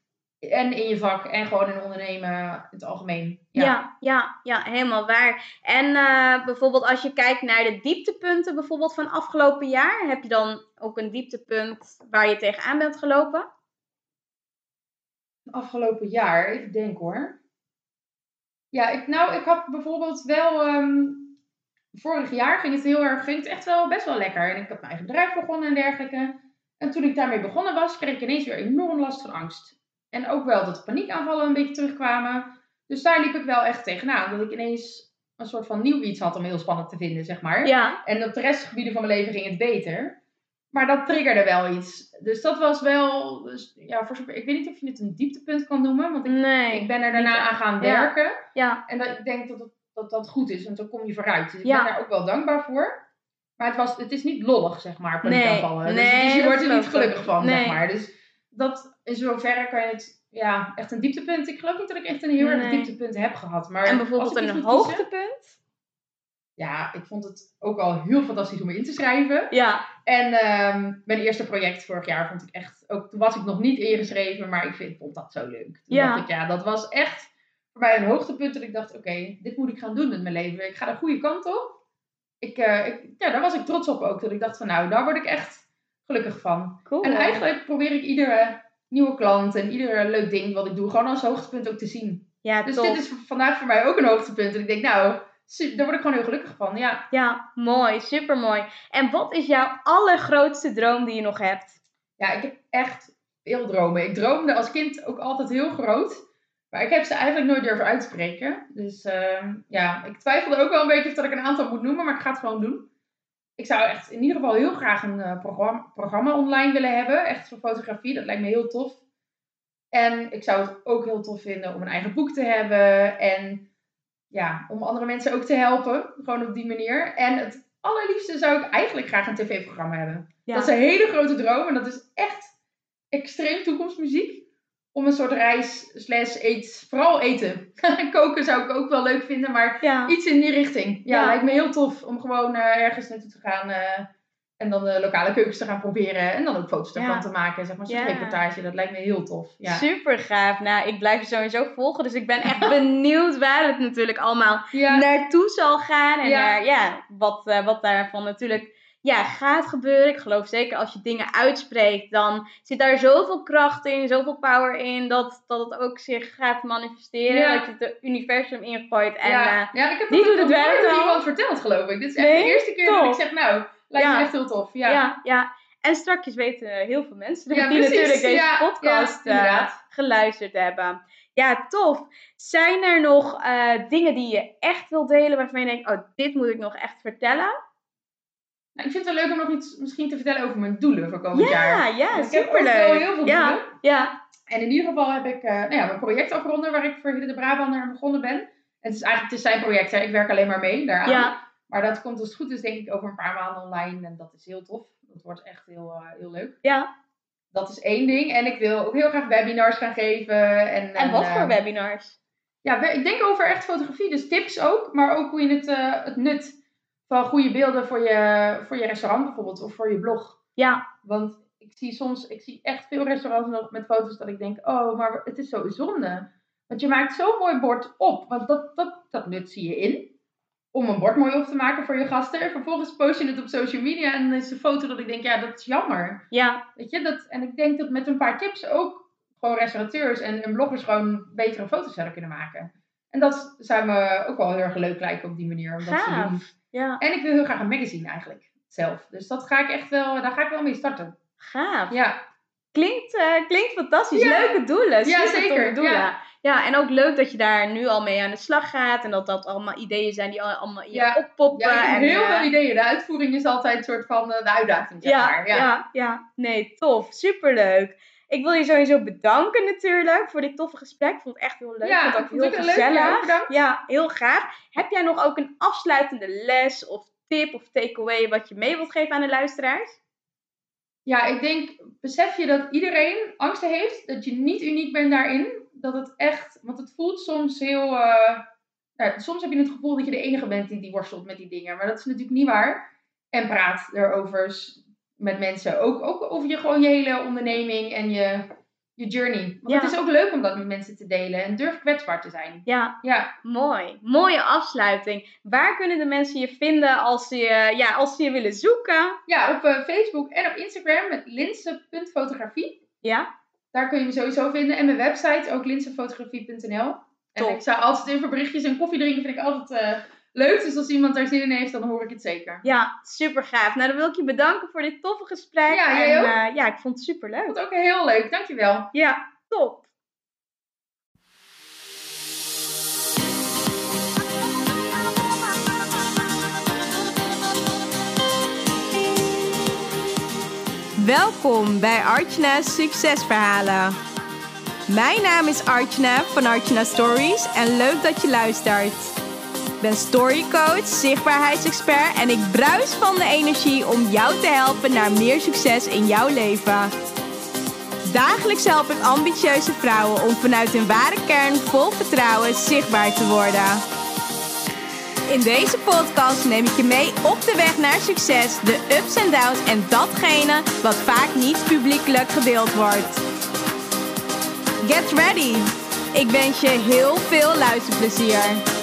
S2: En in je vak en gewoon in ondernemen in het algemeen.
S1: Ja, ja, ja, helemaal waar. En eh, bijvoorbeeld als je kijkt naar de dieptepunten bijvoorbeeld van afgelopen jaar, heb je dan ook een dieptepunt waar je tegenaan bent gelopen?
S2: afgelopen jaar. Even denken hoor. Ja, ik, nou, ik had bijvoorbeeld wel. ehm, vorig jaar ging het heel erg. Ging het echt wel best wel lekker. En ik heb mijn eigen bedrijf begonnen en dergelijke. En toen ik daarmee begonnen was, kreeg ik ineens weer enorm last van angst. En ook wel dat de paniekaanvallen een beetje terugkwamen. Dus daar liep ik wel echt tegenaan. Dat ik ineens een soort van nieuw iets had om heel spannend te vinden, zeg maar.
S1: Ja.
S2: En op de restgebieden van mijn leven ging het beter. Maar dat triggerde wel iets. Dus dat was wel. Dus, ja, voor ik weet niet of je het een dieptepunt kan noemen. Want ik,
S1: Nee.
S2: ik ben er daarna aan gaan werken.
S1: Ja.
S2: En dat, ik denk dat, het, dat dat goed is, want dan kom je vooruit. Dus ik
S1: Ja.
S2: ben daar ook wel dankbaar voor. Maar het, was, het is niet lollig, zeg maar,
S1: Nee.
S2: paniekaanvallen. Dus,
S1: Nee,
S2: dus je
S1: dat
S2: wordt er niet gelukkig van,
S1: Nee.
S2: zeg maar. Dus dat in zoverre kan je het... Ja, echt een dieptepunt. Ik geloof niet dat ik echt een heel erg dieptepunt heb gehad. Maar
S1: En bijvoorbeeld een
S2: kiezen-
S1: hoogtepunt?
S2: Ja, ik vond het ook al heel fantastisch om in te schrijven.
S1: Ja.
S2: En ehm, mijn eerste project vorig jaar vond ik echt... Ook, toen was ik nog niet ingeschreven, maar ik vind, vond dat zo leuk. Toen
S1: Ja.
S2: dacht ik, ja, dat was echt voor mij een hoogtepunt. Dat ik dacht, oké, dit moet ik gaan doen met mijn leven. Ik ga de goede kant op. Ik, eh, ik, ja, daar was ik trots op ook. Dat ik dacht van, nou, daar word ik echt gelukkig van.
S1: Cool.
S2: En eigenlijk probeer ik iedere nieuwe klant en ieder leuk ding wat ik doe, gewoon als hoogtepunt ook te zien.
S1: Ja,
S2: Dus
S1: top.
S2: dit is vandaag voor mij ook een hoogtepunt. En ik denk, nou, daar word ik gewoon heel gelukkig van. Ja.
S1: Ja, mooi. Super mooi. En wat is jouw allergrootste droom die je nog hebt?
S2: ja, ik heb echt veel dromen. Ik droomde als kind ook altijd heel groot. Maar ik heb ze eigenlijk nooit durven uitspreken. Dus ehm, ja, ik twijfelde ook wel een beetje of dat ik een aantal moet noemen, maar ik ga het gewoon doen. Ik zou echt in ieder geval heel graag een eh, programma, programma online willen hebben. Echt voor fotografie, dat lijkt me heel tof. En ik zou het ook heel tof vinden om een eigen boek te hebben. En ja, om andere mensen ook te helpen. Gewoon op die manier. En het allerliefste zou ik eigenlijk graag een tv-programma hebben.
S1: Ja.
S2: Dat is een hele grote droom. En dat is echt extreem toekomstmuziek. Om een soort reis slash eet, vooral eten. Koken zou ik ook wel leuk vinden, maar
S1: ja.
S2: iets in die richting. Ja,
S1: Ja.
S2: lijkt me heel tof om gewoon eh, ergens naartoe te gaan. eh, en dan de lokale keukens te gaan proberen. En dan ook foto's
S1: Ja.
S2: daarvan te maken. Zeg maar, zo'n
S1: Ja.
S2: reportage. Dat lijkt me heel tof. Ja.
S1: Super gaaf. Nou, ik blijf je sowieso volgen. Dus ik ben echt benieuwd waar het natuurlijk allemaal
S2: Ja.
S1: naartoe zal gaan. En
S2: Ja.
S1: naar, ja, wat, eh, wat daarvan natuurlijk ja, gaat gebeuren. Ik geloof zeker als je dingen uitspreekt, dan zit daar zoveel kracht in, zoveel power in, dat, dat het ook zich gaat manifesteren.
S2: Ja.
S1: Dat je het universum ingooit. En
S2: ja.
S1: eh,
S2: ja, ik heb
S1: die
S2: dat
S1: doet
S2: nog
S1: het werk
S2: iemand verteld, geloof ik. Dit is echt
S1: Nee?
S2: de eerste keer dat ik zeg, nou, lijkt
S1: Ja.
S2: me echt heel tof. Ja.
S1: ja. ja, En strakjes weten heel veel mensen
S2: Ja,
S1: die natuurlijk deze podcast eh, geluisterd hebben. Ja, tof. Zijn er nog eh, dingen die je echt wil delen waarvan je denkt, oh, dit moet ik nog echt vertellen?
S2: Nou, ik vind het wel leuk om nog iets misschien te vertellen over mijn doelen voor komend jaar.
S1: Ja,
S2: Want ik heb
S1: superleuk.
S2: heel veel
S1: ja,
S2: doelen.
S1: ja,
S2: En in ieder geval heb ik eh, nou ja, mijn project afgeronden waar ik voor Hidde de Brabander aan begonnen ben. En het is eigenlijk het is zijn project, hè. ik werk alleen maar mee daaraan.
S1: ja,
S2: Maar dat komt als het goed is denk ik over een paar maanden online en dat is heel tof. Dat wordt echt heel, eh, heel leuk.
S1: ja.
S2: Dat is één ding. En ik wil ook heel graag webinars gaan geven. En,
S1: En wat
S2: eh,
S1: voor webinars?
S2: Ja, ik denk over echt fotografie. Dus tips ook. Maar ook hoe je het, het nut van goede beelden voor je, voor je restaurant bijvoorbeeld. Of voor je blog.
S1: Ja,
S2: Want ik zie soms, ik zie echt veel restaurants nog met foto's dat ik denk, oh, maar het is zo zonde. Want je maakt zo'n mooi bord op. Want dat, dat, dat nut zie je in. Om een bord mooi op te maken voor je gasten. En vervolgens post je het op social media en dan is een foto dat ik denk, ja, dat is jammer.
S1: ja,
S2: Weet je, dat, en ik denk dat met een paar tips ook gewoon restaurateurs en, en bloggers gewoon betere foto's zouden kunnen maken. En dat zou me ook wel heel erg leuk lijken op die manier. Om dat te doen.
S1: Ja.
S2: En ik wil heel graag een magazine eigenlijk zelf. Dus dat ga ik echt wel, daar ga ik wel mee starten.
S1: Gaaf.
S2: Ja,
S1: Klinkt, eh, klinkt fantastisch.
S2: Ja.
S1: Leuke doelen.
S2: Ja, zeker.
S1: doelen.
S2: Ja.
S1: Ja. en ook leuk dat je daar nu al mee aan de slag gaat. En dat dat allemaal ideeën zijn die al- allemaal in je
S2: Ja.
S1: oppoppen.
S2: ja
S1: en,
S2: heel
S1: eh,
S2: veel ideeën. De uitvoering is altijd een soort van eh, de uitdaging, zeg maar.
S1: ja.
S2: Ja.
S1: Ja, Nee, tof. Superleuk. Ik wil je sowieso bedanken natuurlijk voor dit toffe gesprek. Ik vond het echt heel leuk.
S2: Ja,
S1: vond
S2: ik
S1: heel
S2: leuk. Ja,
S1: gezellig. Ja, heel graag. Heb jij nog ook een afsluitende les of tip of takeaway wat je mee wilt geven aan de luisteraars?
S2: Ja, ik denk, besef je dat iedereen angsten heeft, dat je niet uniek bent daarin. Dat het echt, want het voelt soms heel, eh, nou, soms heb je het gevoel dat je de enige bent die, die worstelt met die dingen. Maar dat is natuurlijk niet waar. En praat erover met mensen. Ook, ook over je, gewoon je hele onderneming en je, je journey. Want
S1: Ja.
S2: het is ook leuk om dat met mensen te delen. En durf kwetsbaar te zijn.
S1: Ja,
S2: Ja,
S1: mooi. Mooie afsluiting. Waar kunnen de mensen je vinden als ze je, ja, als ze je willen zoeken?
S2: ja op eh, Facebook en op Instagram met linse.fotografie.
S1: Ja,
S2: daar kun je me sowieso vinden. En mijn website, ook linsefotografie.nl. En ik sta altijd in voor berichtjes en koffie drinken vind ik altijd eh, leuk. Dus als iemand daar zin in heeft, dan hoor ik het zeker.
S1: Ja, super gaaf. Nou, dan wil ik je bedanken voor dit toffe gesprek.
S2: Ja, jij
S1: en,
S2: ook?
S1: eh, ja, ik vond het super
S2: Ik
S1: leuk.
S2: vond het ook heel leuk. Dankjewel.
S1: Ja, top. Welkom bij Artjana's Succesverhalen. Mijn naam is Artjana van Artjana Stories en leuk dat je luistert. Ben storycoach, zichtbaarheidsexpert en ik bruis van de energie om jou te helpen naar meer succes in jouw leven. Dagelijks help ik ambitieuze vrouwen om vanuit hun ware kern vol vertrouwen zichtbaar te worden. In deze podcast neem ik je mee op de weg naar succes, de ups en downs en datgene wat vaak niet publiekelijk gedeeld wordt. Get ready! Ik wens je heel veel luisterplezier.